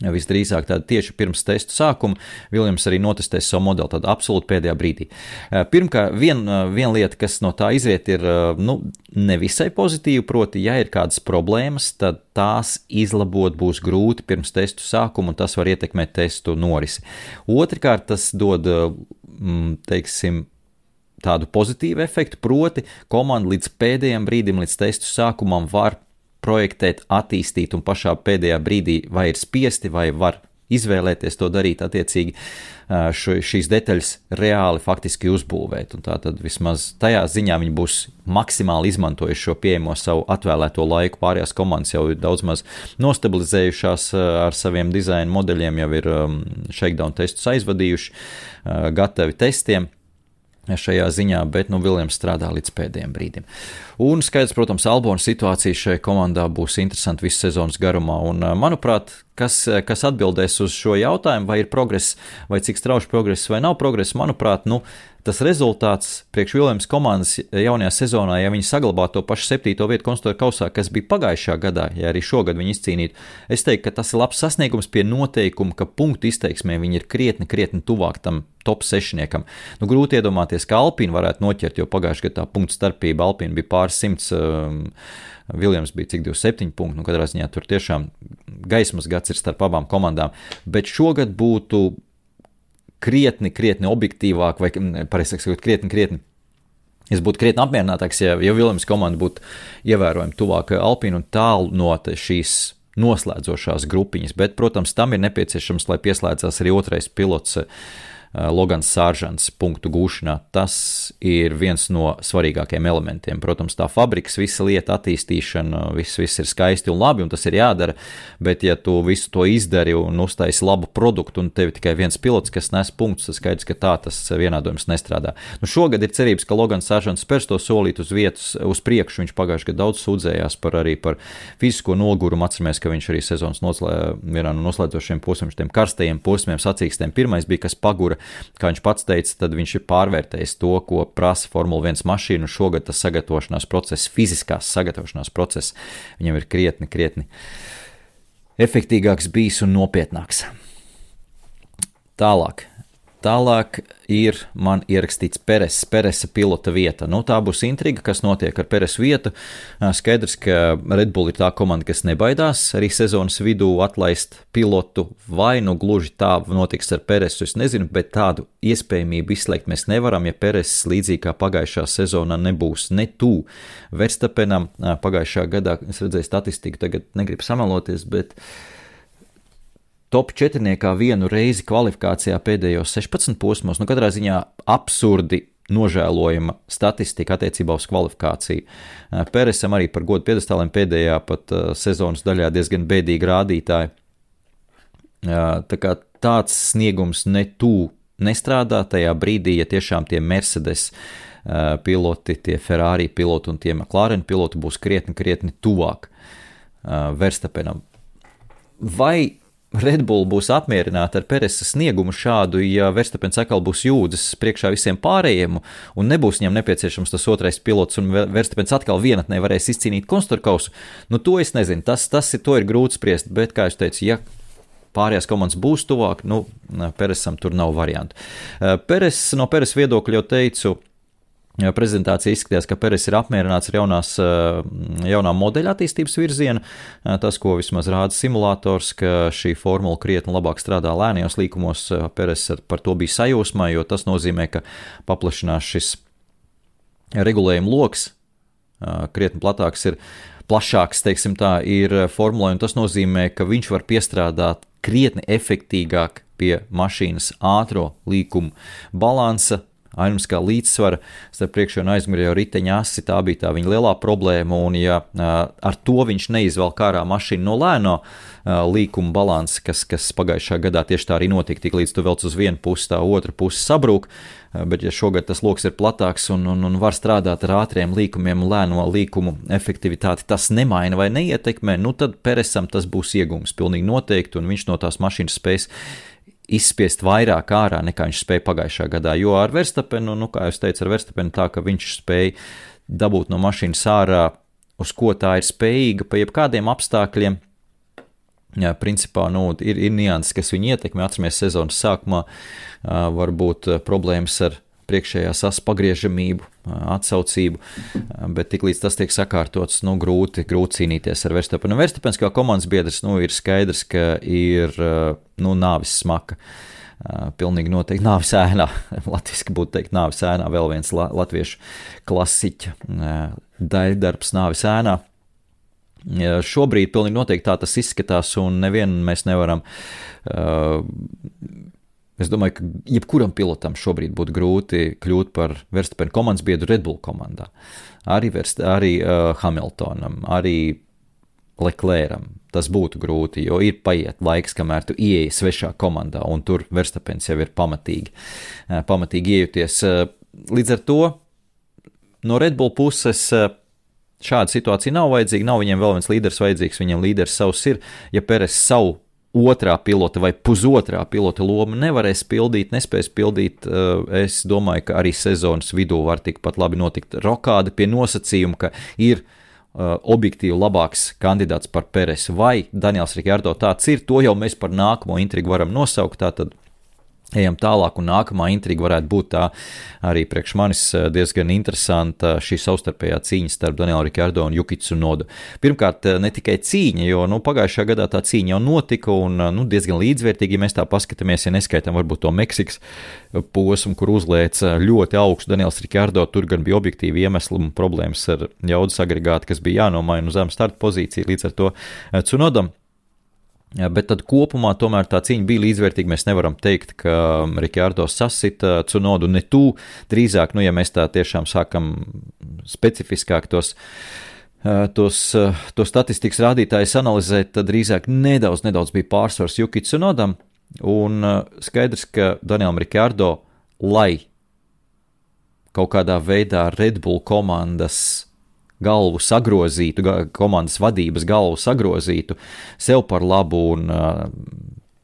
Visdrīzāk tāda tieši pirms testu sākuma Viljams arī notestēs savu modeli, tad absolūti pēdējā brīdī. Eh, Pirmkārt, viena eh, vien lieta, kas no tā izriet, ir eh, nu, nevisai pozitīva, proti, ja ir kādas problēmas, tad tās izlabot būs grūti pirms testu sākuma, un tas var ietekmēt testu norisi. Otrakārt, tas dod, mm, teiksim, tādu pozitīvu efektu, proti, komanda līdz pēdējiem brīdim, līdz testu sākumam var projektēt, attīstīt un pašā pēdējā brīdī vai ir spiesti vai var izvēlēties to darīt, attiecīgi šo, šīs detaļas reāli faktiski uzbūvēt. Un tā tad vismaz tajā ziņā viņi būs maksimāli izmantojuši šo pieejamo savu atvēlēto laiku. Pārējās komandas jau ir daudz maz nostabilizējušās ar saviem dizaina modeļiem, jau ir shakedown testus aizvadījuši, gatavi testiem šajā ziņā, bet nu, Viljams strādā līdz pēdējiem brīdim. Un skaidrs, protams, Albona situācija šajā komandā būs interesanta visu sezonas garumā. Un, manuprāt, kas, kas atbildēs uz šo jautājumu, vai ir progress, vai cik strauji progress, vai nav progress, manuprāt, nu, tas rezultāts priekš Viljams komandas jaunajā sezonā, ja viņi saglabā to pašu septīto vietu konstruēta kausā, kas bija pagājušā gadā, ja arī šogad viņi izcīnītu, es teiktu, ka tas ir labs sasniegums pie noteikuma, ka punktu izteiksmē viņi ir krietni, krietni tuvāk tam top sešniekam. Nu, grūti iedomāties, ka Alpīna varētu noķert, jo pagājušajā gadā tā punktu starpība Alpīna bija pāris simts. Um, Viljams bija cik 27 punkti. Nu, katrā ziņā tur tiešām gaismas gads ir starp abām komandām. Bet šogad būtu krietni, krietni objektīvāk, vai pareizāk sakot, krietni, krietni. Es būtu krietni apmierinātāks, ja, ja Viljams komanda būtu ievērojami tuvāk Alpīnu un tālu no šīs noslēdzošās grupiņas. Bet, protams, tam ir nepieciešams, lai pieslēdzās arī otrais pilots Logans Sāržants punktu gūšanā. Tas ir viens no svarīgākajiem elementiem. Protams, tā fabrikas visa lieta, attīstīšana, viss, viss ir skaisti un labi, un tas ir jādara. Bet, ja tu visu to izdari un uztaisi labu produktu, un tev tikai viens pilots, kas nes punktus, tad skaidrs, ka tā tas vienādojums nestrādā. Nu, šogad ir cerības, ka Logans Sāržants spērs to solīt uz vietas, uz priekšu. Viņš pagājušajā gadā daudz sūdzējās par arī par fizisko nogurumu. Atceramies, ka viņš arī sezonas noslē, vienā no noslēdzošiem posmiem, šiem karstajiem posmiem, sacīkstiem. Pirmais bija, kas pagura kā viņš pats teica, tad viņš ir pārvērtējis to, ko prasa Formula 1 mašīna. Šogad tas sagatavošanās process, fiziskās sagatavošanās process, viņam ir krietni, krietni efektīvāks bijis un nopietnāks. Tālāk. Tālāk ir man ierakstīts Peres, Peresa pilota vieta. Nu, tā būs intriga, kas notiek ar Peres vietu. Skaidrs, ka Red Bull ir tā komanda, kas nebaidās arī sezonas vidū atlaist pilotu, vai nu gluži tā notiks ar Peresu. Es nezinu, bet tādu iespējamību izslēgt mēs nevaram, ja Peres līdzīgi kā pagājušā sezonā nebūs ne tuvu Verstapenam. Pagājušā gadā es redzēju statistiku, tagad negribu samaloties, bet top 4 vienu reizi kvalifikācijā pēdējos 16 posmos. Nu, katrā ziņā absurdi nožēlojama statistika attiecībā uz kvalifikāciju. Eh, Peresam arī par godu piedestāliem pēdējā pat uh, sezonas daļā diezgan bēdīgi rādītāji. Uh, tā kā tāds sniegums ne tu nestrādā tajā brīdī, ja tiešām tie Mercedes piloti, tie Ferrari piloti un tie McLaren piloti būs krietni, krietni tuvāk Verstapenam. Vai Red Bull būs apmierināta ar Peresa sniegumu šādu, ja Verstapens atkal būs jūdzes priekšā visiem pārējiem, un nebūs viņam nepieciešams tas otrais pilots, un Verstapens atkal vienatnē varēs izcīnīt konstrukausu, nu to es nezinu, tas, tas ir, to ir grūti spriest, bet, kā es teicu, ja pārējās komandas būs tuvāk, nu, Peresam tur nav variantu. Peres, no Peres viedokļa jau teicu, Prezentācija izskatījās, ka Peres ir apmierināts ar jaunās, jaunā modeļa attīstības virzienu. Tas, ko vismaz rāda simulators, ka šī formula krietni labāk strādā lēnajos līkumos, Peres par to bija sajūsmā, jo tas nozīmē, ka paplašinās šis regulējuma lokus, krietni platāks ir, plašāks, teiksim tā, ir formulē, un tas nozīmē, ka viņš var piestrādāt krietni efektīgāk pie mašīnas ātro līkumu balansa, ainiskā līdzsvara starp priekšu un aizmuguri jau riteņa asi. Tā bija tā viņa lielā problēma, un ja ar to viņš neizvēl kārā mašīnu no lēno līkuma balansa, kas, kas pagājušā gadā tieši tā arī notika, tik līdz tu velc uz vienu pusi, tā otra puse sabrūk. Bet, ja šogad tas lokus ir platāks un, un, un var strādāt ar ātriem līkumiem, lēno līkumu efektivitāti, tas nemaina vai neietekmē, nu tad Peresam tas būs iegūms pilnīgi noteikti, un viņš no tās mašīnas spēs izspiest vairāk ārā nekā viņš spēja pagājušā gadā. Jo ar Verstapenu, nu, kā jau teicu, ar Verstapenu tā, ka viņš spēja dabūt no mašīnas ārā, uz ko tā ir spējīga, pa jebkādiem apstākļiem. Jā, principā nu, ir, ir nianses, kas viņu ietekmē. Atceramies, sezonas sākumā var būt problēmas ar priekšējā saspagriežamību, atsaucību, bet tiklīdz tas tiek sakārtots, nu, grūti, grūti cīnīties ar Verstapenu. Verstapens kā komandas biedrs, nu, ir skaidrs, ka ir, nu, nāvis smaka. Pilnīgi noteikti nāvis ēnā. Latvijas būtu teikt, nāvis ēnā vēl viens la, latviešu klasiķa daļdarbs nāvis ēnā. Šobrīd pilnīgi noteikti tā tas izskatās, un nevienu mēs nevaram uh, Es domāju, ka jebkuram pilotam šobrīd būtu grūti kļūt par Verstapenu komandas biedru Red Bull komandā. Arī, Verst, arī uh, Hamiltonam, arī Leclēram. Tas būtu grūti, jo ir paiet laiks, kamēr tu ieeji svešā komandā, un tur Verstapens jau ir pamatīgi, uh, pamatīgi iejuties. Uh, līdz ar to no Red Bull puses. Uh, Šāda situācija nav vajadzīga, nav viņiem vēl viens līderis vajadzīgs, viņiem līderis savs ir. Ja Peres savu otrā pilota vai pusotrā pilota loma nevarēs pildīt, nespēs pildīt. Eh, es domāju, ka arī sezonas vidū var tikpat labi notikt rokāde pie nosacījuma, ka ir uh, objektīvi labāks kandidāts par Peresu vai Daniels Rikārdo. Tāds ir, to jau mēs par nākamo intrigu varam nosaukt. Tātad Ejam tālāk, un nākamā intriga varētu būt tā arī priekš manis eh, diezgan interesanta šī savstarpējā cīņa starp Danielu Rikārdo un Jukicu Nodu. Pirmkārt, eh, ne tikai cīņa, jo nu, pagājušā gadā tā cīņa jau notika un eh, nu, diezgan līdzvērtīgi, ja mēs tā paskatāmies, ja neskaitām varbūt to Meksikas posmu, kur uzlēca ļoti augstu Daniels Rikārdo, tur gan bija objektīvi iemesli un problēmas ar jaudas agregātu, kas bija jānomaina uz zemu starta pozīciju, līdz ar to Cunodam Bet tad kopumā tomēr tā cīņa bija līdzvērtīga. Mēs nevaram teikt, ka Rikārdo sasita Cunodu ne tu. Drīzāk, nu, ja mēs tā tiešām sākam specifiskāk tos, tos, tos statistikas rādītājus analizēt, tad drīzāk nedaudz, nedaudz bija pārsvars Juki Cunodam. Un skaidrs, ka Danielam Rikārdo, lai kaut kādā veidā Red Bull komandas galvu sagrozītu, komandas vadības galvu sagrozītu sev par labu un uh,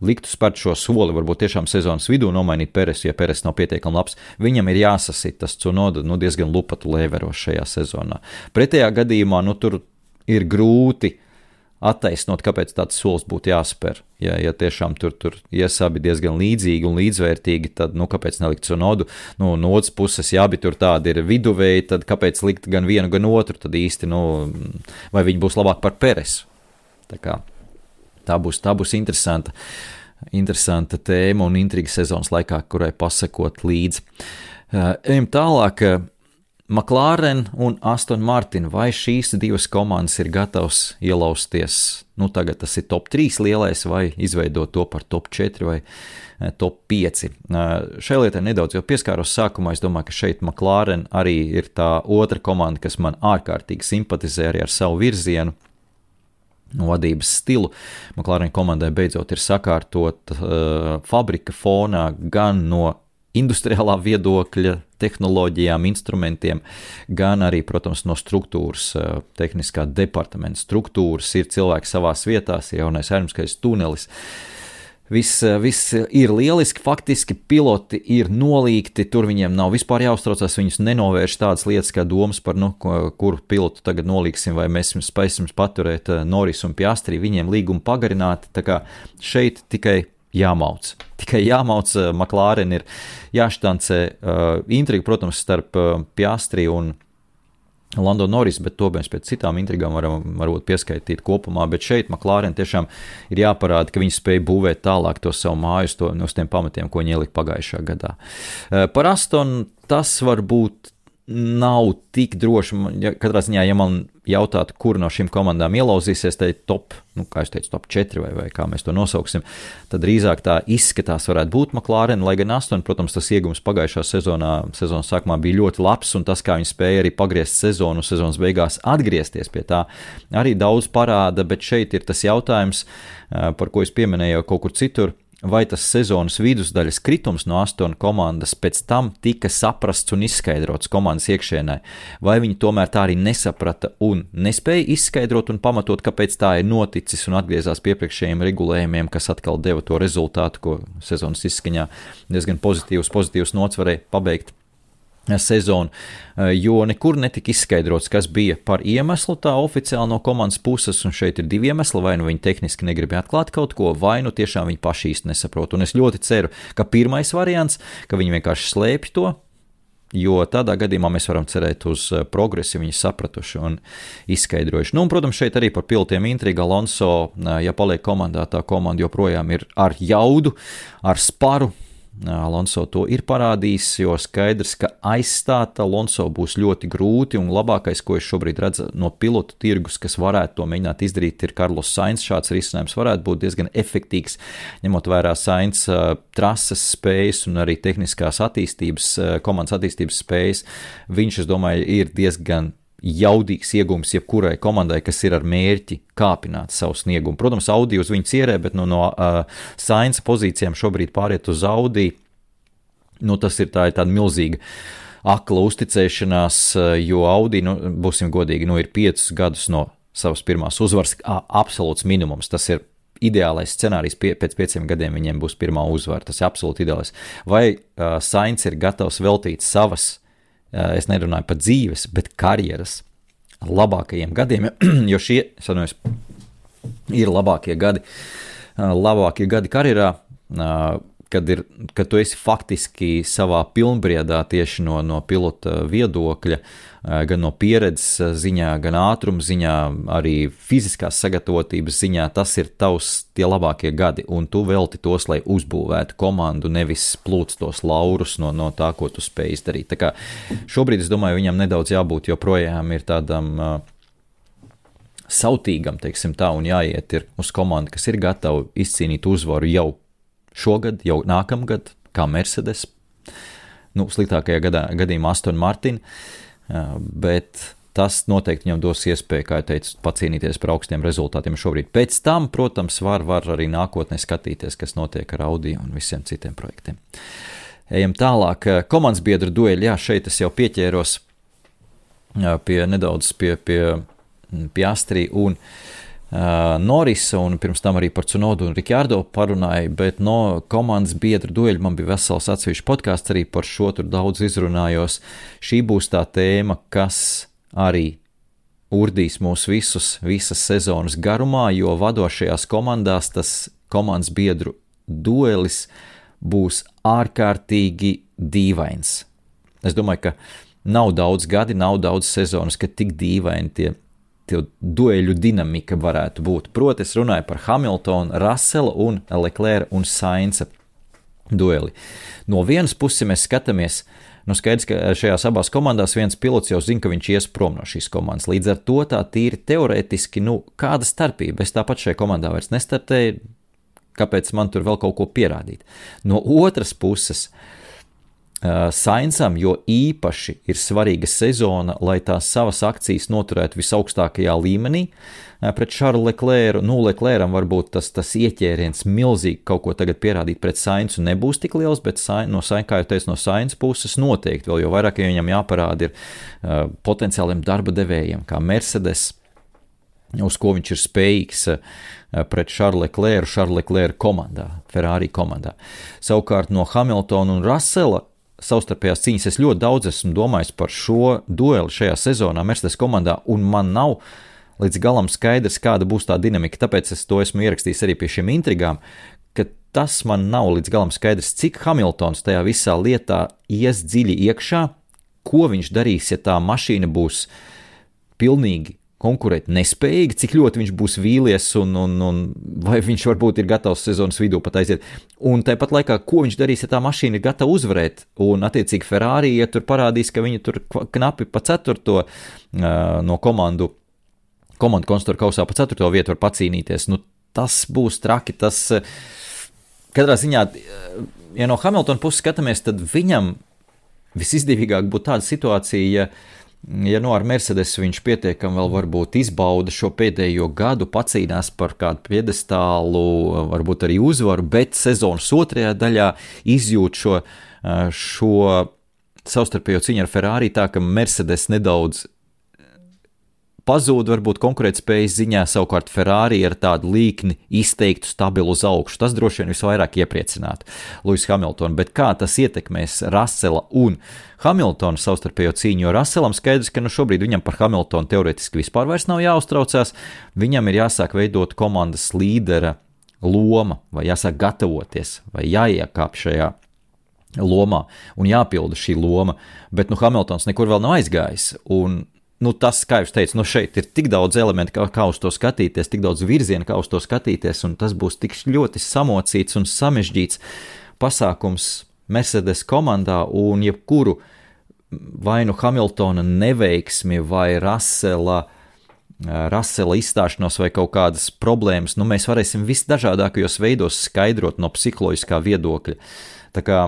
liktu spērt šo soli, varbūt tiešām sezonas vidū nomainīt Peresu, ja Peres nav pietiekami labs. Viņam ir jāsasīt tas Cunoda nu, diezgan lupatu lēveros šajā sezonā. Pretējā gadījumā nu, tur ir grūti attaisnot, kāpēc tāds solis būtu jāspēr. Ja, ja tiešām tur, tur iesabi diezgan līdzīgi un līdzvērtīgi, tad, nu, kāpēc nelikt Sonodu? Nu, no otras puses, ja abi tur tādi ir viduvēji, tad kāpēc likt gan vienu, gan otru? Tad īsti, nu, vai viņi būs labāk par Peresu? Tā, kā, tā, būs, tā būs interesanta, interesanta tēma un intriga sezonas laikā, kurai pasakot līdzi. Ejam tālāk. McLaren un Aston Martin, vai šīs divas komandas ir gatavas ielausties, nu tagad tas ir top 3 lielais, vai izveidot to par top 4 vai eh, top 5. Eh, šai lietai nedaudz jau pieskāros sākumā, es domāju, ka šeit McLaren arī ir tā otra komanda, kas man ārkārtīgi simpatizē arī ar savu virzienu, vadības stilu. McLaren komandai beidzot ir sakārtot uh, fabrika fonā gan no industriālā viedokļa, tehnoloģijām, instrumentiem, gan arī, protams, no struktūras, eh, tehniskā departamenta struktūras. Ir cilvēki savās vietās, ir jaunais aeromskais tunelis. Viss, eh, viss ir lieliski, faktiski piloti ir nolīgti, tur viņiem nav vispār jāuztraucas, viņus nenovērš tādas lietas kā domas par, nu, kuru pilotu tagad nolīgsim, vai mēs spēsim paturēt eh, Noris un Piastri, viņiem līgumu pagarināt. Tā kā šeit tikai jāmauc. Tikai jāmauc, uh, McLaren ir jāštancē. Uh, intriga, protams, starp uh, Piastri un Lando Norris, bet to mēs pēc citām intrigām varam varbūt pieskaitīt kopumā. Bet šeit McLaren tiešām ir jāparāda, ka viņi spēja būvēt tālāk to savu māju to, no tiem pamatiem, ko viņi ielika pagājušā gadā. Uh, par Astonu tas var būt nav tik droši. Ja, katrā ziņā, ja man jautātu, kur no šīm komandām ielauzīsies, tad top, nu, kā jau teicu, top 4 vai, vai kā mēs to nosauksim, tad drīzāk tā izskatās varētu būt McLaren, lai gan 8, protams, tas iegums pagājušā sezonā, sezonas sākumā bija ļoti labs, un tas, kā viņi spēja arī pagriezt sezonu, sezonas beigās atgriezties pie tā, arī daudz parāda, bet šeit ir tas jautājums, par ko es pieminēju kaut kur citur vai tas sezonas vidusdaļas kritums no astoņu komandas pēc tam tika saprasts un izskaidrots komandas iekšienē, vai viņi tomēr tā arī nesaprata un nespēja izskaidrot un pamatot, kāpēc tā ir noticis un atgriezās pie iepriekšējiem regulējumiem, kas atkal deva to rezultātu, ko sezonas izskaņā diezgan pozitīvs, pozitīvs nots varēja pabeigt sezonu, eh, jo nekur netika izskaidrots, kas bija par iemeslu tā oficiāli no komandas puses, un šeit ir divi iemesli, vai nu viņi tehniski negrib atklāt kaut ko, vai nu tiešām viņi paši īsti nesaprot. Un es ļoti ceru, ka pirmais variants, ka viņi vienkārši slēpj to, jo tādā gadījumā mēs varam cerēt uz eh, progresu, viņi sapratuši un izskaidrojuši. Nu, un, protams, šeit arī par pilotiem intriga Alonso, eh, ja paliek komandā, tā komanda joprojām ir ar jaudu, ar sparu, Alonso to ir parādījis, jo skaidrs, ka aizstāt Alonso būs ļoti grūti, un labākais, ko es šobrīd redzu no pilotu tirgus, kas varētu to mēģināt izdarīt, ir Karlos Sainz. Šāds risinājums varētu būt diezgan efektīvs, ņemot vērā Sainz trases spējas un arī tehniskās attīstības, komandas attīstības spējas. Viņš, es domāju, ir diezgan jaudīgs iegūms jebkurai komandai, kas ir ar mērķi kāpināt savu sniegumu. Protams, Audi uz viņu cierē, bet nu, no uh, Sainz pozīcijām šobrīd pāriet uz Audi. Nu, tas ir tā, tāda milzīga akla uzticēšanās, jo Audi, nu, būsim godīgi, nu, ir piecus gadus no savas pirmās uzvaras absolūts minimums. Tas ir ideālais scenārijs pie, pēc pieciem gadiem viņiem būs pirmā uzvara. Tas ir absolūti ideāls. Vai uh, Sainz ir gatavs veltīt savas es nerunāju par dzīves, bet karjeras labākajiem gadiem, jo šie sanojas, ir labākie gadi, labākie gadi karjerā, kad, ir, kad tu esi faktiski savā pilnbriedā tieši no, no pilota viedokļa, Eh, gan no pieredzes eh, ziņā, gan ātruma ziņā, arī fiziskās sagatavotības ziņā. Tas ir tavs tie labākie gadi, un tu velti tos, lai uzbūvētu komandu, nevis plūc tos laurus no, no tā, ko tu spēj izdarīt. Tā kā šobrīd es domāju, viņam nedaudz jābūt joprojām ir tādam. Uh, sautīgam, teiksim tā, un jāiet uz komandu, kas ir gatava izcīnīt uzvaru jau šogad, jau nākamgad, kā Mercedes. Nu, sliktākajā gadā, gadījumā Aston Martin. Uh, bet tas noteikti viņam dos iespēju, kā jau teicu, pacīnīties par augstiem rezultātiem šobrīd. Pēc tam, protams, var, var arī nākotnē skatīties, kas notiek ar Audi un visiem citiem projektiem. Ejam tālāk. Komandas biedru dueļi, jā, šeit es jau pieķēros pie nedaudz pie, pie, pie Astri un Uh, Norisa un pirms tam arī par Cunodu un Rikārdo parunāju, bet no komandas biedra dueļa man bija vesels atsevišķs podkāsts arī par šo tur daudz izrunājos. Šī būs tā tēma, kas arī urdīs mūs visus visas sezonas garumā, jo vadošajās komandās tas komandas biedru duelis būs ārkārtīgi dīvains. Es domāju, ka nav daudz gadi, nav daudz sezonas, kad tik dīvaini tie, tie dueļu dinamika varētu būt. Proti, es runāju par Hamiltonu, Rasela un Leclerc un Sainza dueli. No vienas puses mēs skatāmies, nu skaidrs, ka šajās abās komandās viens pilots jau zina, ka viņš ies prom no šīs komandas. Līdz ar to tā tīri teorētiski, nu, kāda starpība? Es tāpat šajā komandā vairs nestartēju, kāpēc man tur vēl kaut ko pierādīt? No otras puses, Uh, Sainsam, jo īpaši ir svarīga sezona, lai tās savas akcijas noturētu visaugstākajā līmenī. Pret Šarlu Leclercu, nu, Leclercam varbūt tas, tas ieķēriens milzīgi kaut ko tagad pierādīt pret Sainsu nebūs tik liels, bet Sain, no, Sain, kā jau teicu, no Sainz puses noteikti vēl, jo vairāk ja viņam jāparāda ir uh, potenciāliem darba devējiem, kā Mercedes, uz ko viņš ir spējīgs pret Šarlu Leclercu, Šarlu Leclercu komandā, Ferrari komandā. Savukārt no Hamiltona un Russela savstarpējās cīņas. Es ļoti daudz esmu domājis par šo dueli šajā sezonā Mercedes komandā, un man nav līdz galam skaidrs, kāda būs tā dinamika. Tāpēc es to esmu ierakstījis arī pie šīm intrigām, ka tas man nav līdz galam skaidrs, cik Hamiltons tajā visā lietā ies dziļi iekšā, ko viņš darīs, ja tā mašīna būs pilnīgi konkurēt nespējīgi, cik ļoti viņš būs vīlies un, un, un vai viņš varbūt ir gatavs sezonas vidū pat aiziet. Un tāpat laikā, ko viņš darīs, ja tā mašīna ir gatava uzvarēt, un attiecīgi Ferrari, ja tur parādīs, ka viņi tur knapi pa ceturto uh, no komandu, komandu konstruktoru kausā pa ceturto vietu var pacīnīties, nu tas būs traki, tas katrā ziņā, ja no Hamiltona puses skatāmies, tad viņam visizdevīgāk būtu tāda situācija, ja ja nu ar Mercedes viņš pietiekami vēl varbūt izbauda šo pēdējo gadu, pacīnās par kādu piedestālu, varbūt arī uzvaru, bet sezonas otrajā daļā izjūt šo, šo savstarpējo cīņu ar Ferrari tā, ka Mercedes nedaudz pazūd varbūt konkurētspējas ziņā, savukārt Ferrari ar tādu līkni izteiktu stabilu uz augšu. Tas droši vien visvairāk iepriecinātu Luisu Hamiltonu, bet kā tas ietekmēs Rasela un Hamiltona savstarpējo cīņu, jo Raselam skaidrs, ka nu šobrīd viņam par Hamiltonu teorētiski vispār vairs nav jāuztraucās, viņam ir jāsāk veidot komandas līdera loma, vai jāsāk gatavoties, vai jāiekāp šajā lomā un jāpilda šī loma, bet nu Hamiltons nekur vēl nav aizgājis. Un nu, tas, kā jau teicu, nu, šeit ir tik daudz elementu, kā, kā uz to skatīties, tik daudz virzienu, kā uz to skatīties, un tas būs tik ļoti samocīts un samežģīts pasākums Mercedes komandā, un jebkuru vai nu Hamiltona neveiksmi vai Rasela. Rasela izstāšanos vai kaut kādas problēmas, nu, mēs varēsim visdažādākajos veidos skaidrot no psiholoģiskā viedokļa. Tā kā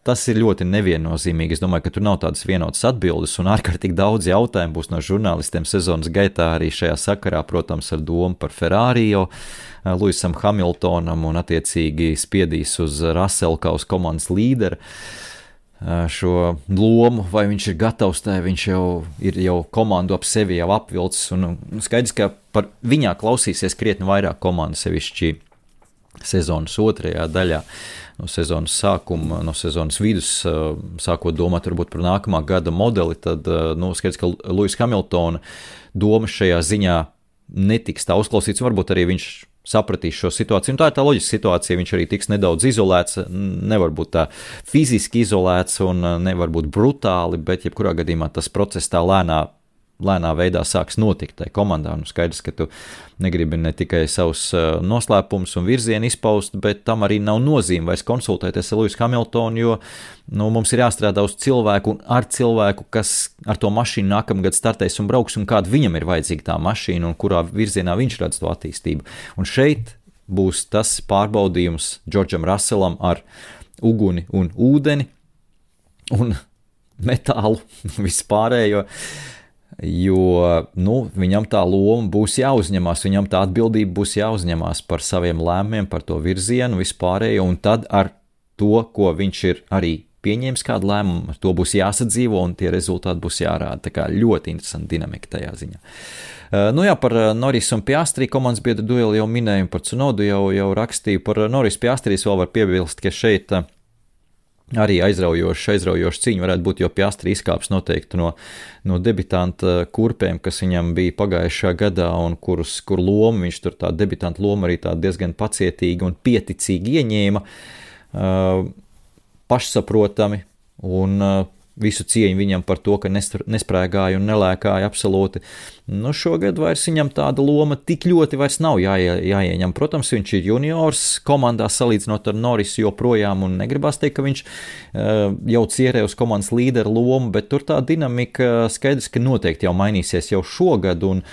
Tas ir ļoti neviennozīmīgi. Es domāju, ka tur nav tādas vienotas atbildes, un ārkārtīgi daudz jautājumu būs no žurnālistiem sezonas gaitā arī šajā sakarā, protams, ar domu par Ferrari, eh, Luisam Hamiltonam un attiecīgi spiedīs uz Raselu kā uz komandas līderi eh, šo lomu, vai viņš ir gatavs tai, viņš jau ir jau komandu ap sevi apvilcis, un skaidrs, ka par viņā klausīsies krietni vairāk komandu sevišķi sezonas otrajā daļā no sezonas sākuma, no sezonas vidus, sākot domāt par nākamā gada modeli, tad nu, skaidrs, ka Lūsis Hamiltona domas šajā ziņā netiks tā uzklausīts. Varbūt arī viņš sapratīs šo situāciju. Un tā ir tā loģiska situācija. Viņš arī tiks nedaudz izolēts, nevar būt tā fiziski izolēts un nevar būt brutāli, bet jebkurā gadījumā tas process tā lēnā lēnā veidā sāks notikt tajā komandā. Nu, skaidrs, ka tu negribi ne tikai savus uh, noslēpumus un virzienu izpaust, bet tam arī nav nozīme vairs konsultēties ar Luisu Hamiltonu, jo nu, mums ir jāstrādā uz cilvēku un ar cilvēku, kas ar to mašīnu nākamgad startēs un brauks, un kāda viņam ir vajadzīga tā mašīna un kurā virzienā viņš redz to attīstību. Un šeit būs tas pārbaudījums Džordžam Russellam ar uguni un ūdeni un metālu vispārējo. Uh, jo nu, viņam tā loma būs jāuzņemās, viņam tā atbildība būs jāuzņemās par saviem lēmumiem, par to virzienu, vispārējo, un tad ar to, ko viņš ir arī pieņēmis kādu lēmumu, to būs jāsadzīvo un tie rezultāti būs jārāda. Tā kā ļoti interesanta dinamika tajā ziņā. Uh, nu jā, par Norris un Piastri komandas biedru dueli jau minēju, par Cunodu jau, jau rakstīju, par Norris Piastris vēl var piebilst, ka šeit uh, arī aizraujoša, aizraujoša cīņa varētu būt, jo Piastri izkāps noteikti no, no debitanta kurpēm, kas viņam bija pagājušā gadā, un kurus, kur lomu viņš tur tā debitanta loma arī tā diezgan pacietīgi un pieticīgi ieņēma, uh, pašsaprotami, un uh, visu cieņu viņam par to, ka nesprāgāja un nelēkāja absolūti. Nu, šogad vairs viņam tāda loma tik ļoti vairs nav jāie, jāieņem. Protams, viņš ir juniors komandā salīdzinot ar Norisu joprojām, un negribas teikt, ka viņš uh, jau cierē uz komandas līderu lomu, bet tur tā dinamika skaidrs, ka noteikti jau mainīsies jau šogad. Un,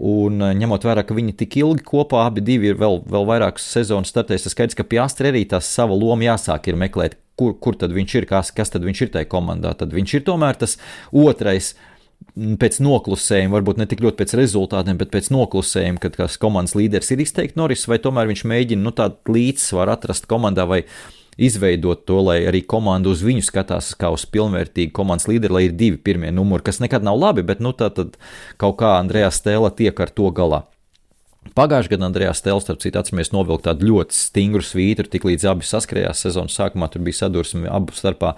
Un ņemot vērā, ka viņi tik ilgi kopā, abi divi ir vēl, vēl vairākas sezonas startējis, tas skaidrs, ka Piastri arī tās sava loma jāsāk ir meklēt, kur, kur tad viņš ir, kas, kas tad viņš ir tajā komandā. Tad viņš ir tomēr tas otrais. Pēc noklusējuma, varbūt ne tik ļoti pēc rezultātiem, bet pēc noklusējuma, kad kāds komandas līderis ir izteikti Noris, vai tomēr viņš mēģina nu, tādu līdzsvaru atrast komandā, vai izveidot to, lai arī komanda uz viņu skatās kā uz pilnvērtīgu komandas līderi, lai ir divi pirmie numuri, kas nekad nav labi, bet nu, tā tad kaut kā Andrejā Stēla tiek ar to galā. Pagājušajā gadā Andrejs Stēls, starp citu, atceramies, novilkt tādu ļoti stingru svītru, tik līdz abi saskrējās sezonas sākumā, tur bija sadursme abu starpā.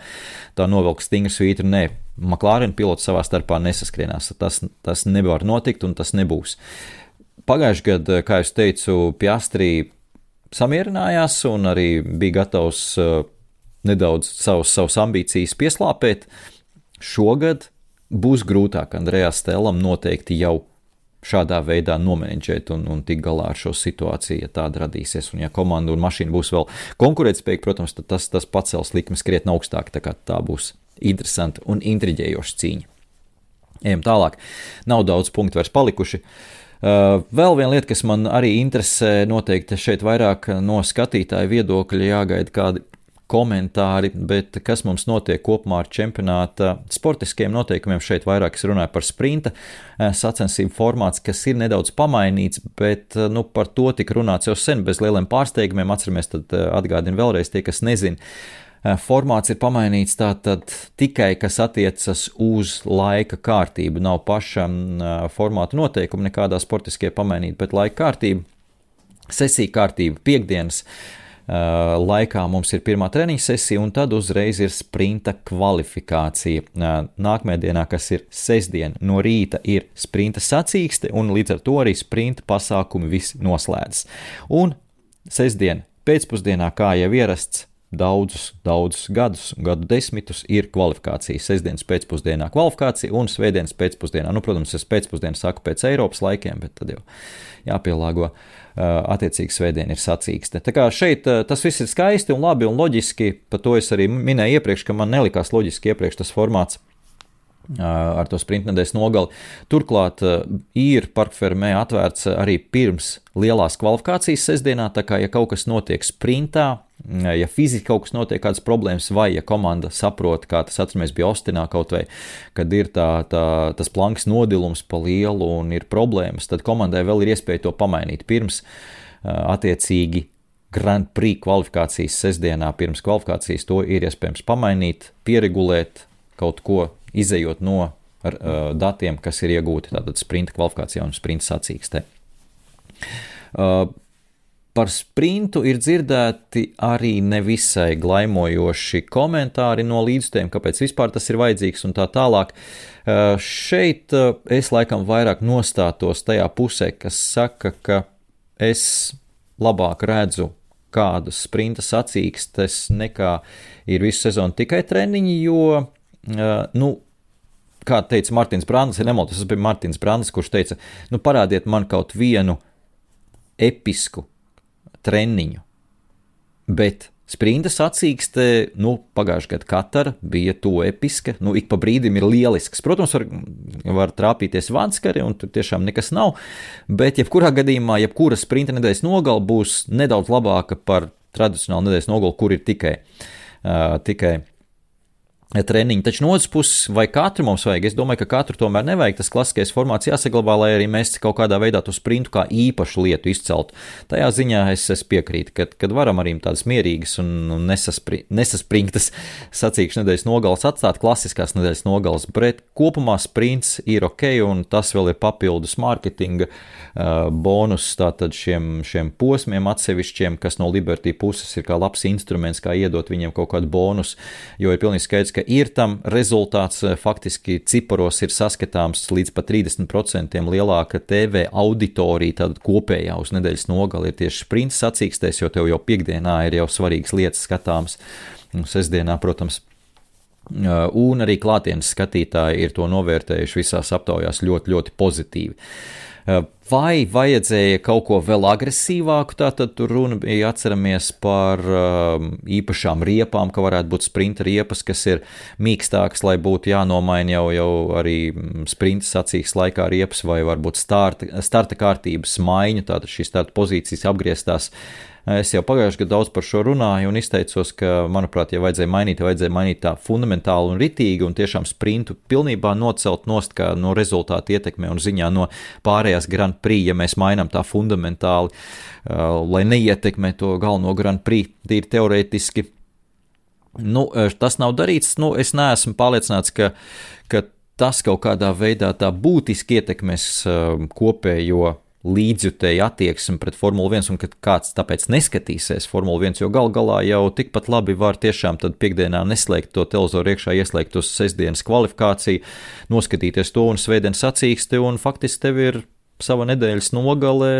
Tā novilkt stingru svītru, nē, Maklārina pilots savā starpā nesaskrienās. Tas, tas nevar notikt un tas nebūs. Pagājušajā gadā, kā jau teicu, Piastrī samierinājās un arī bija gatavs uh, nedaudz savus, savus ambīcijas pieslāpēt. Šogad būs grūtāk Andrejā Stēlam noteikti jau šādā veidā nomenedžēt un, un tikt galā ar šo situāciju, ja tāda radīsies. Un, ja komanda un mašīna būs vēl konkurētspējīga, protams, tad tas, tas pacels likmes krietni augstāk. Tā, tā būs interesanta un intriģējoša cīņa. Ejam tālāk. Nav daudz punktu vairs palikuši. Uh, vēl viena lieta, kas man arī interesē, noteikti šeit vairāk no skatītāja viedokļa jāgaida kādi komentāri, bet kas mums notiek kopumā ar čempionāta sportiskiem noteikumiem? Šeit vairāk es runāju par sprinta eh, sacensību formāts, kas ir nedaudz pamainīts, bet eh, nu, par to tika runāts jau sen bez lieliem pārsteigumiem. Atceramies, tad atgādinu vēlreiz tie, kas nezina. Formāts ir pamainīts tātad tikai, kas attiecas uz laika kārtību. Nav pašam formāta noteikumi nekādā sportiskajā pamainīt, bet laika kārtība, sesija kārtība, piekdienas. Uh, laikā mums ir pirmā treniņa sesija, un tad uzreiz ir sprinta kvalifikācija. Nākamajā dienā, kas ir sestdiena, no rīta ir sprinta sacīkste, un līdz ar to arī sprinta pasākumi visi noslēdzas. Un sestdiena pēcpusdienā, kā jau ierasts, daudzus, daudzus gadus, gadu desmitus ir kvalifikācija. Sestdienas pēcpusdienā kvalifikācija un svētdienas pēcpusdienā. Nu, protams, es pēcpusdienā saku pēc Eiropas laikiem, bet tad jau jāpielāgo. Attiecīgi svētdien ir sacīkste. Tā kā šeit tas viss ir skaisti un labi un loģiski, par to es arī minēju iepriekš, ka man nelikās loģiski iepriekš tas formāts ar to sprintnedēļas nogali. Turklāt ir parkfermē atvērts arī pirms lielās kvalifikācijas sestdienā, tā kā ja kaut kas notiek sprintā, ja fiziski kaut kas notiek, kādas problēmas, vai ja komanda saprot, kā tas atceramies bija Ostinā kaut vai, kad ir tā, tā, tas planks nodilums pa lielu un ir problēmas, tad komandai vēl ir iespēja to pamainīt pirms attiecīgi Grand Prix kvalifikācijas sestdienā pirms kvalifikācijas to ir iespējams pamainīt, pieregulēt kaut ko izējot no ar, uh, datiem, kas ir iegūti tātad sprinta kvalifikācijā un sprinta sacīkstē. Uh, Par sprintu ir dzirdēti arī nevisai glaimojoši komentāri no līdzstiem, kāpēc vispār tas ir vajadzīgs un tā tālāk. Uh, šeit uh, es laikam vairāk nostātos tajā pusē, kas saka, ka es labāk redzu kādas sprinta sacīkstes nekā ir visu sezonu tikai treniņi, jo Uh, nu, kā teica Mārtiņš Brāns, ja nemaldos, tas bija Mārtiņš Brāns, kurš teica, nu, parādiet man kaut vienu episku treniņu. Bet sprinta sacīkste, nu, pagājušajā gadā katra bija to episka, nu, ik pa brīdim ir lielisks. Protams, var, var trāpīties vanskari, un tur tiešām nekas nav, bet jebkurā gadījumā, jebkura sprinta nedēļas nogala būs nedaudz labāka par tradicionālu nedēļas nogalu, kur ir tikai, uh, tikai treniņi. Taču no otras puses, vai katru mums vajag? Es domāju, ka katru tomēr nevajag. Tas klasiskais formāts jāsaglabā, lai arī mēs kaut kādā veidā to sprintu kā īpašu lietu izceltu. Tajā ziņā es, es piekrītu, ka, kad varam arī tādas mierīgas un nesaspri, nesaspringtas sacīkšu nedēļas nogales atstāt, klasiskās nedēļas nogales, bet kopumā sprints ir ok, un tas vēl ir papildus mārketinga uh, bonus tātad šiem, šiem posmiem atsevišķiem, kas no Liberty puses ir kā labs instruments, kā iedot viņiem kaut kādu bonus, jo ir pilnīgi skaidrs, ka ir tam rezultāts, eh, faktiski ciparos ir saskatāms līdz pat 30% lielāka TV auditorija, tad kopējā uz nedēļas nogali ir tieši sprints sacīkstēs, jo tev jau piekdienā ir jau svarīgas lietas skatāms, un sestdienā, protams, un arī klātienes skatītāji ir to novērtējuši visās aptaujās ļoti, ļoti pozitīvi. Eh, vai vajadzēja kaut ko vēl agresīvāku? Tātad tur runa bija, atceramies par um, īpašām riepām, ka varētu būt sprinta riepas, kas ir mīkstākas, lai būtu jānomaina jau, jau arī mm, sprinta sacīks laikā riepas, vai varbūt starta, starta kārtības maiņu, tātad šīs starta pozīcijas apgrieztās. Uh, Es jau pagājušajā gadā daudz par šo runāju un izteicos, ka, manuprāt, ja vajadzēja mainīt, ja vajadzēja mainīt tā fundamentāli un ritīgi un tiešām sprintu pilnībā nocelt nost kā no rezultātu ietekmē un ziņā no pārējās Grand Prix, ja mēs mainām tā fundamentāli, uh, lai neietekmē to galveno Grand Prix, tīri teorētiski. Nu, uh, tas nav darīts. Nu, es neesmu pārliecināts, ka, ka tas kaut kādā veidā tā būtiski ietekmēs uh, kopējo līdzjutēji attieksmi pret Formuli 1 un ka kāds tāpēc neskatīsies Formuli 1, jo gal galā jau tikpat labi var tiešām tad piekdienā neslēgt to televizoru iekšā, ieslēgt uz sestdienas kvalifikāciju, noskatīties to un svētdienas sacīksti, un faktiski tev ir sava nedēļas nogale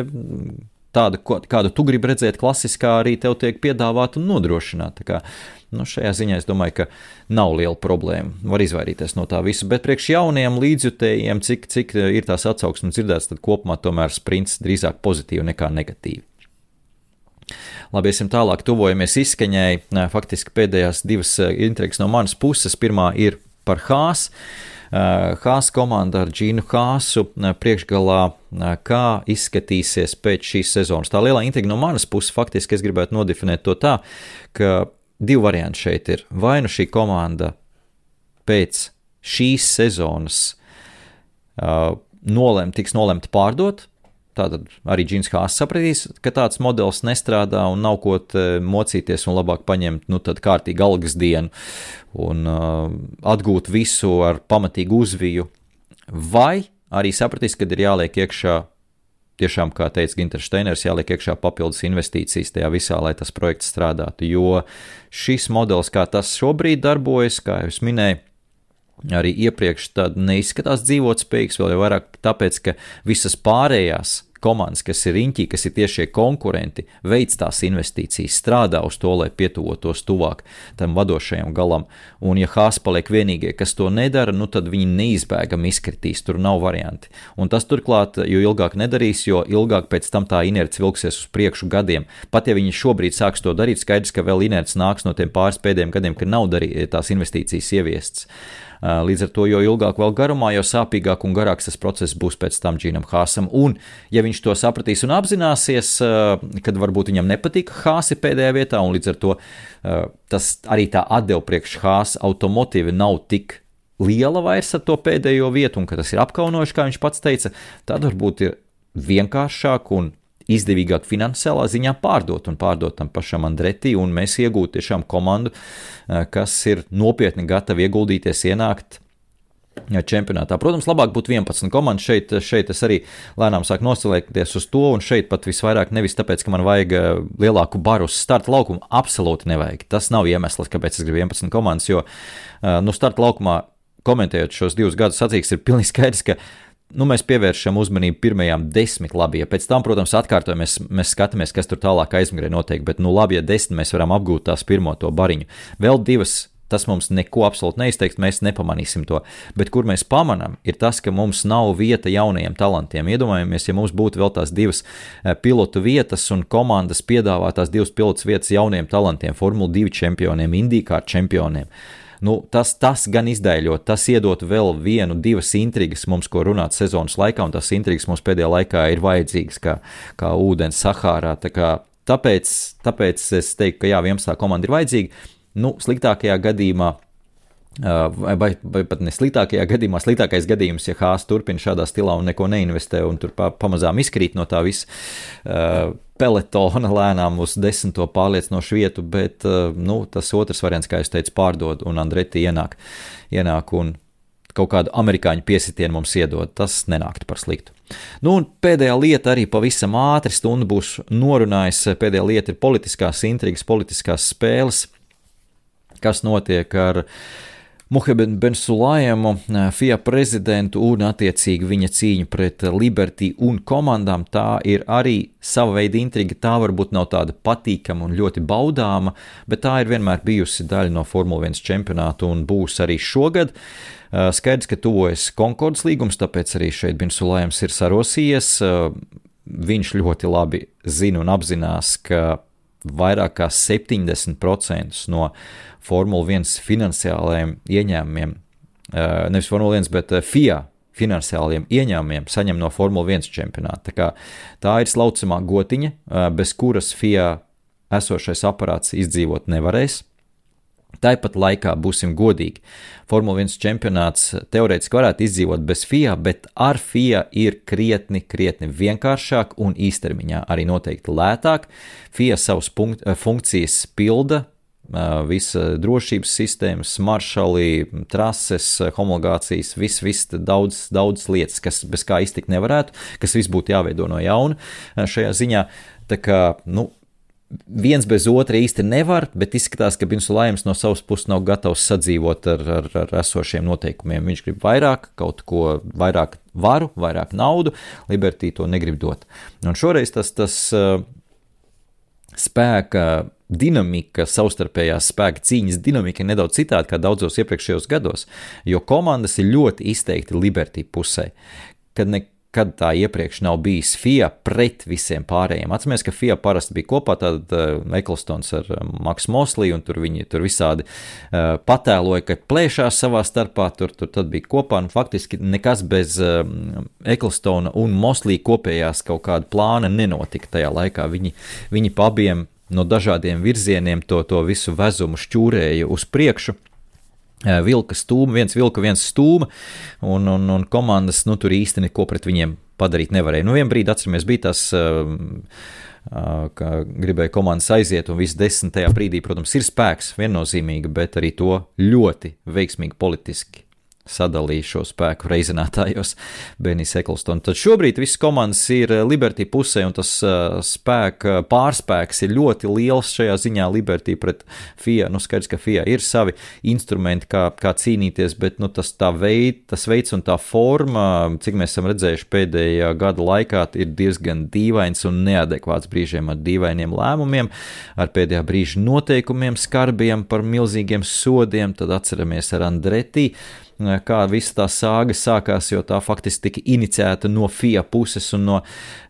tāda, kādu tu gribi redzēt, klasiskā arī tev tiek piedāvāta un nodrošināta. Nu, šajā ziņā es domāju, ka nav liela problēma. Var izvairīties no tā visa. Bet priekš jauniem līdzjutējiem, cik, cik ir tās atsauksmes dzirdētas, tad kopumā tomēr sprints drīzāk pozitīvi nekā negatīvi. Labi, iesim tālāk, tuvojamies izskaņai. Faktiski pēdējās divas eh, intrigas no manas puses. Pirmā ir par Hāzi. Hāzes komanda ar Džinu Hāsu priekšgalā, kā izskatīsies pēc šīs sezonas. Tā lielā intriga no manas puses faktiski es gribētu nodefinēt to tā, ka divi varianti šeit ir. Vai nu šī komanda pēc šīs sezonas uh, nolem, tiks nolemta pārdot, Tātad arī Džins Hāss sapratīs, ka tāds modelis nestrādā un nav ko mocīties un labāk paņemt nu, kārtīgi algas dienu un uh, atgūt visu ar pamatīgu uzviju. Vai arī sapratīs, ka ir jāliek iekšā, tiešām, kā teica Ginters Steiners, jāliek iekšā papildus investīcijas tajā visā, lai tas projekts strādātu. Jo šis modelis, kā tas šobrīd darbojas, kā jau es minēju, arī iepriekš neizskatās dzīvotspējīgs, vēl jau vairāk tāpēc, ka visas pārējās komandas, kas ir riņķī, kas ir tiešie konkurenti, veic tās investīcijas, strādā uz to, lai pietuvotos tuvāk tam vadošajam galam. Un, ja Hāzs paliek vienīgie, kas to nedara, nu tad viņi neizbēgami izkritīs, tur nav varianti. Un tas turklāt, jo ilgāk nedarīs, jo ilgāk pēc tam tā inerce vilksies uz priekšu gadiem. Pat ja viņi šobrīd sāks to darīt, skaidrs, ka vēl inerce nāks no tiem pāris pēdējiem gadiem, kad nav darī, tās investīcijas ieviestas. Līdz ar to, jo ilgāk vēl garumā, jo sāpīgāk un garāks tas process būs pēc tam Džinam Hāsam. Un, ja viņš to sapratīs un apzināsies, kad varbūt viņam nepatīk Hāsi pēdējā vietā, un līdz ar to tas arī tā atdeva priekš Hāsa automotīvi nav tik liela vairs ar to pēdējo vietu, un ka tas ir apkaunojuši, kā viņš pats teica, tad varbūt ir vienkāršāk un izdevīgāk finansiālā ziņā pārdot un pārdot tam pašam Andretī, un mēs iegūtu tiešām komandu, eh, kas ir nopietni gatavi ieguldīties, ienākt čempionātā. Protams, labāk būtu 11 komandas. Šeit, šeit es arī lēnām sāku noslēgties uz to, un šeit pat visvairāk nevis tāpēc, ka man vajag eh, lielāku baru uz starta laukumu. Absolūti nevajag. Tas nav iemesls, kāpēc es gribu 11 komandas, jo eh, nu, starta laukumā komentējot šos divus gadus, sacīks, ir pilnīgi skaidrs, ka nu, mēs pievēršam uzmanību pirmajām desmit labi. Ja pēc tam, protams, atkārtojamies, mēs, skatāmies, kas tur tālāk aizmugurē notiek. Bet, nu, labi, ja desmit mēs varam apgūt tās pirmo to bariņu. Vēl divas. Tas mums neko absolūti neizteiks, mēs nepamanīsim to. Bet kur mēs pamanām, ir tas, ka mums nav vieta jaunajiem talantiem. Iedomājamies, ja mums būtu vēl tās divas eh, pilotu vietas un komandas piedāvātās divas pilotu vietas jauniem talantiem, Formule 2 čempioniem, Indīkārt čempioniem. Nu, tas, tas gan izdēļot, tas iedot vēl vienu, divas intrigas mums, ko runāt sezonas laikā, un tas intrigas mums pēdējā laikā ir vajadzīgas kā, kā ūdens Sahārā. Tā kā, tāpēc, tāpēc es teiktu, ka jā, 11. komanda ir vajadzīga. Nu, sliktākajā gadījumā Vai, vai, vai pat ne sliktākajā gadījumā, sliktākais gadījums, ja Hāzs turpina šādā stilā un neko neinvestē un tur pa, pamazām izkrīt no tā visa uh, peletona lēnām uz desmito pārliecinošu vietu, bet uh, nu, tas otrs variants, kā jūs teicat, pārdod un Andreti ienāk, ienāk un kaut kādu amerikāņu piesitienu mums iedod. Tas nenāktu par sliktu. Nu, un pēdējā lieta arī pavisam ātri stundu būs norunājis. Pēdējā lieta ir politiskās intrigas, politiskās spēles, kas notiek ar uh, Muhamedu Bensulājumu, FIA prezidentu un attiecīgi viņa cīņu pret Liberty un komandām. Tā ir arī sava veida intriga. Tā varbūt nav tāda patīkama un ļoti baudāma, bet tā ir vienmēr bijusi daļa no Formule 1 čempionāta un būs arī šogad. Skaidrs, ka tuvojas Konkordas līgums, tāpēc arī šeit Bensulājums ir sarosījies. Viņš ļoti labi zina un apzinās, ka vairāk kā 70% no Formule 1 finansiālajiem ieņēmumiem, eh, nevis Formule 1, bet eh, FIA finansiāliem ieņēmumiem saņem no Formule 1 čempionāta. Tā, tā ir slaucamā gotiņa, eh, bez kuras FIA esošais aparāts izdzīvot nevarēs. Tāpat laikā, būsim godīgi, Formule 1 čempionāts teorētiski varētu izdzīvot bez FIA, bet ar FIA ir krietni, krietni vienkāršāk un īstermiņā arī noteikti lētāk. FIA savas funkcijas pilda visa drošības sistēmas, maršali, trases, homologācijas, viss, viss daudz, daudz lietas, kas bez kā iztikt nevarētu, kas viss būtu jāveido no jauna šajā ziņā. Tā kā, nu, viens bez otra īsti nevar, bet izskatās, ka Bins Lajams no savas puses nav gatavs sadzīvot ar, ar, ar esošiem noteikumiem. Viņš grib vairāk, kaut ko vairāk varu, vairāk naudu, Liberty to negrib dot. Un šoreiz tas, tas uh, spēka dinamika, savstarpējās spēka cīņas dinamika ir nedaudz citāda nekā daudzos iepriekšējos gados, jo komandas ir ļoti izteikti Liberty pusē. Kad ne, kad tā iepriekš nav bijis FIA pret visiem pārējiem. Atcerieties, ka FIA parasti bija kopā, uh, Eklstons ar uh, Maksu Mosliju, un tur viņi tur visādi uh, patēloja, ka plēšās savā starpā, tur, tur tad bija kopā, un faktiski nekas bez uh, Eklstona un Moslija kopējās kaut kāda plāna nenotika tajā laikā. Viņi, viņi pa abiem no dažādiem virzieniem to, to visu vezumu šķūrēja uz priekšu. Vilka stūma, viens vilka, viens stūma, un, un, un komandas nu, tur īsti neko pret viņiem padarīt nevarēja. Nu, vienā brīdī, atceramies, bija tas, ka gribēja komandas aiziet, un viss desmitajā brīdī, protams, ir spēks viennozīmīgi, bet arī to ļoti veiksmīgi politiski sadalīja šo spēku reizinātājos Benijs Eklstons. Tad šobrīd viss komandas ir eh, Liberty pusē, un tas uh, spēka pārspēks ir ļoti liels šajā ziņā Liberty pret FIA. Nu, skaidrs, ka FIA ir savi instrumenti, kā, kā cīnīties, bet nu, tas, veid, tas veids un tā forma, cik mēs esam redzējuši pēdējā gada laikā, ir diezgan dīvains un neadekvāts brīžiem ar dīvainiem lēmumiem, ar pēdējā brīža noteikumiem skarbiem par milzīgiem sodiem. Tad atceramies ar Andreti kā visa tā sāga sākās, jo tā faktiski tika iniciēta no FIA puses un no,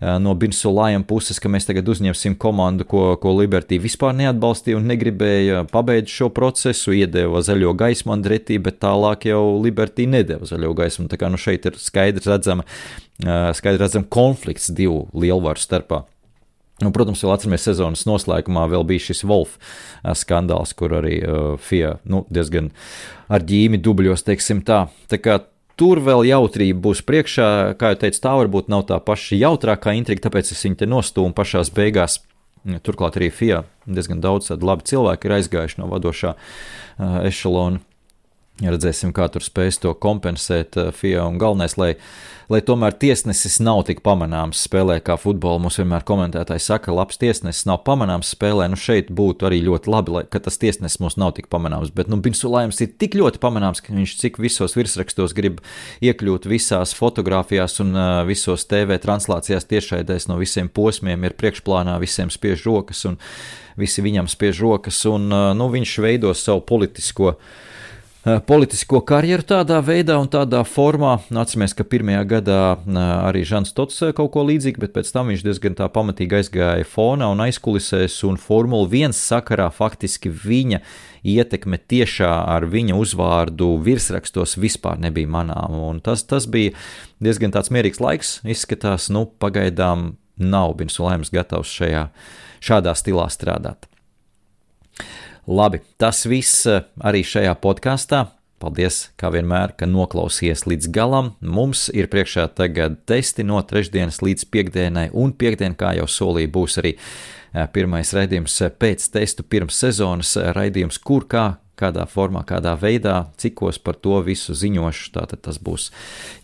no Binsulājiem puses, ka mēs tagad uzņemsim komandu, ko, ko Liberty vispār neatbalstīja un negribēja pabeigt šo procesu, iedeva zaļo gaismu Andretī, bet tālāk jau Liberty nedeva zaļo gaismu. Tā kā nu šeit ir skaidrs redzama, skaidrs redzama konflikts divu lielvaru starpā. Nu, protams, vēl atceramies sezonas noslēgumā, vēl bija šis Wolf skandāls, kur arī uh, FIA nu, diezgan ar ģīmi dubļos, teiksim tā. tā kā, Tur vēl jautrība būs priekšā, kā jau teicu, tā varbūt nav tā paša jautrākā intriga, tāpēc es viņu te nostūmu pašās beigās. Turklāt arī FIA diezgan daudz tādu labu cilvēku ir aizgājuši no vadošā uh, ešalona. Redzēsim, kā tur spēs to kompensēt uh, FIA un galvenais, lai lai tomēr tiesnesis nav tik pamanāms spēlē kā futbolā. Mums vienmēr komentētāji saka, ka labs tiesnesis nav pamanāms spēlē. Nu, šeit būtu arī ļoti labi, lai, ka tas tiesnesis mums nav tik pamanāms. Bet nu, Binsulājums ir tik ļoti pamanāms, ka viņš cik visos virsrakstos grib iekļūt visās fotografijās un uh, visos TV translācijās tiešraidēs no visiem posmiem, ir priekšplānā, visiem spiež rokas un visi viņam spiež rokas. Un, uh, nu, viņš veido savu politisko Eh, politisko karjeru tādā veidā un tādā formā. Nu, atceramies, ka pirmajā gadā eh, arī Žants Tots eh, kaut ko līdzīgu, bet pēc tam viņš diezgan tā pamatīgi aizgāja fonā un aizkulisēs, un Formula 1 sakarā faktiski viņa ietekme tiešā ar viņa uzvārdu virsrakstos vispār nebija manāma. Tas, tas bija diezgan tāds mierīgs laiks, izskatās, nu, pagaidām nav bijis laimes gatavs šajā, šādā stilā strādāt. Labi, tas viss eh, arī šajā podkāstā. Paldies, kā vienmēr, ka noklausījies līdz galam. Mums ir priekšā tagad testi no trešdienas līdz piekdienai, un piekdien, kā jau solīju, būs arī pirmais raidījums pēc testu pirms sezonas raidījums, kur kā kādā formā, kādā veidā, cikos par to visu ziņošu. Tātad tas būs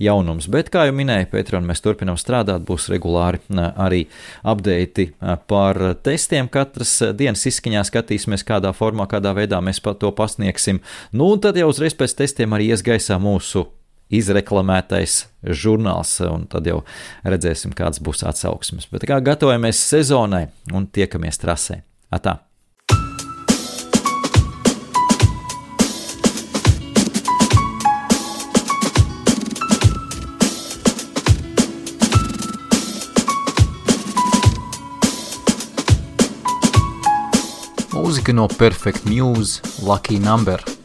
jaunums. Bet, kā jau minēju, Pēters, mēs turpinām strādāt, būs regulāri arī updati par testiem. Katras dienas izskaņā skatīsimies, kādā formā, kādā veidā mēs to pasniegsim. Nu, un tad jau uzreiz pēc testiem arī iesgaisā mūsu izreklamētais žurnāls, un tad jau redzēsim, kāds būs atsauksmes. Bet kā gatavojamies sezonai un tiekamies trasē. Atā! Mūzika no Perfect Muse, Lucky Number.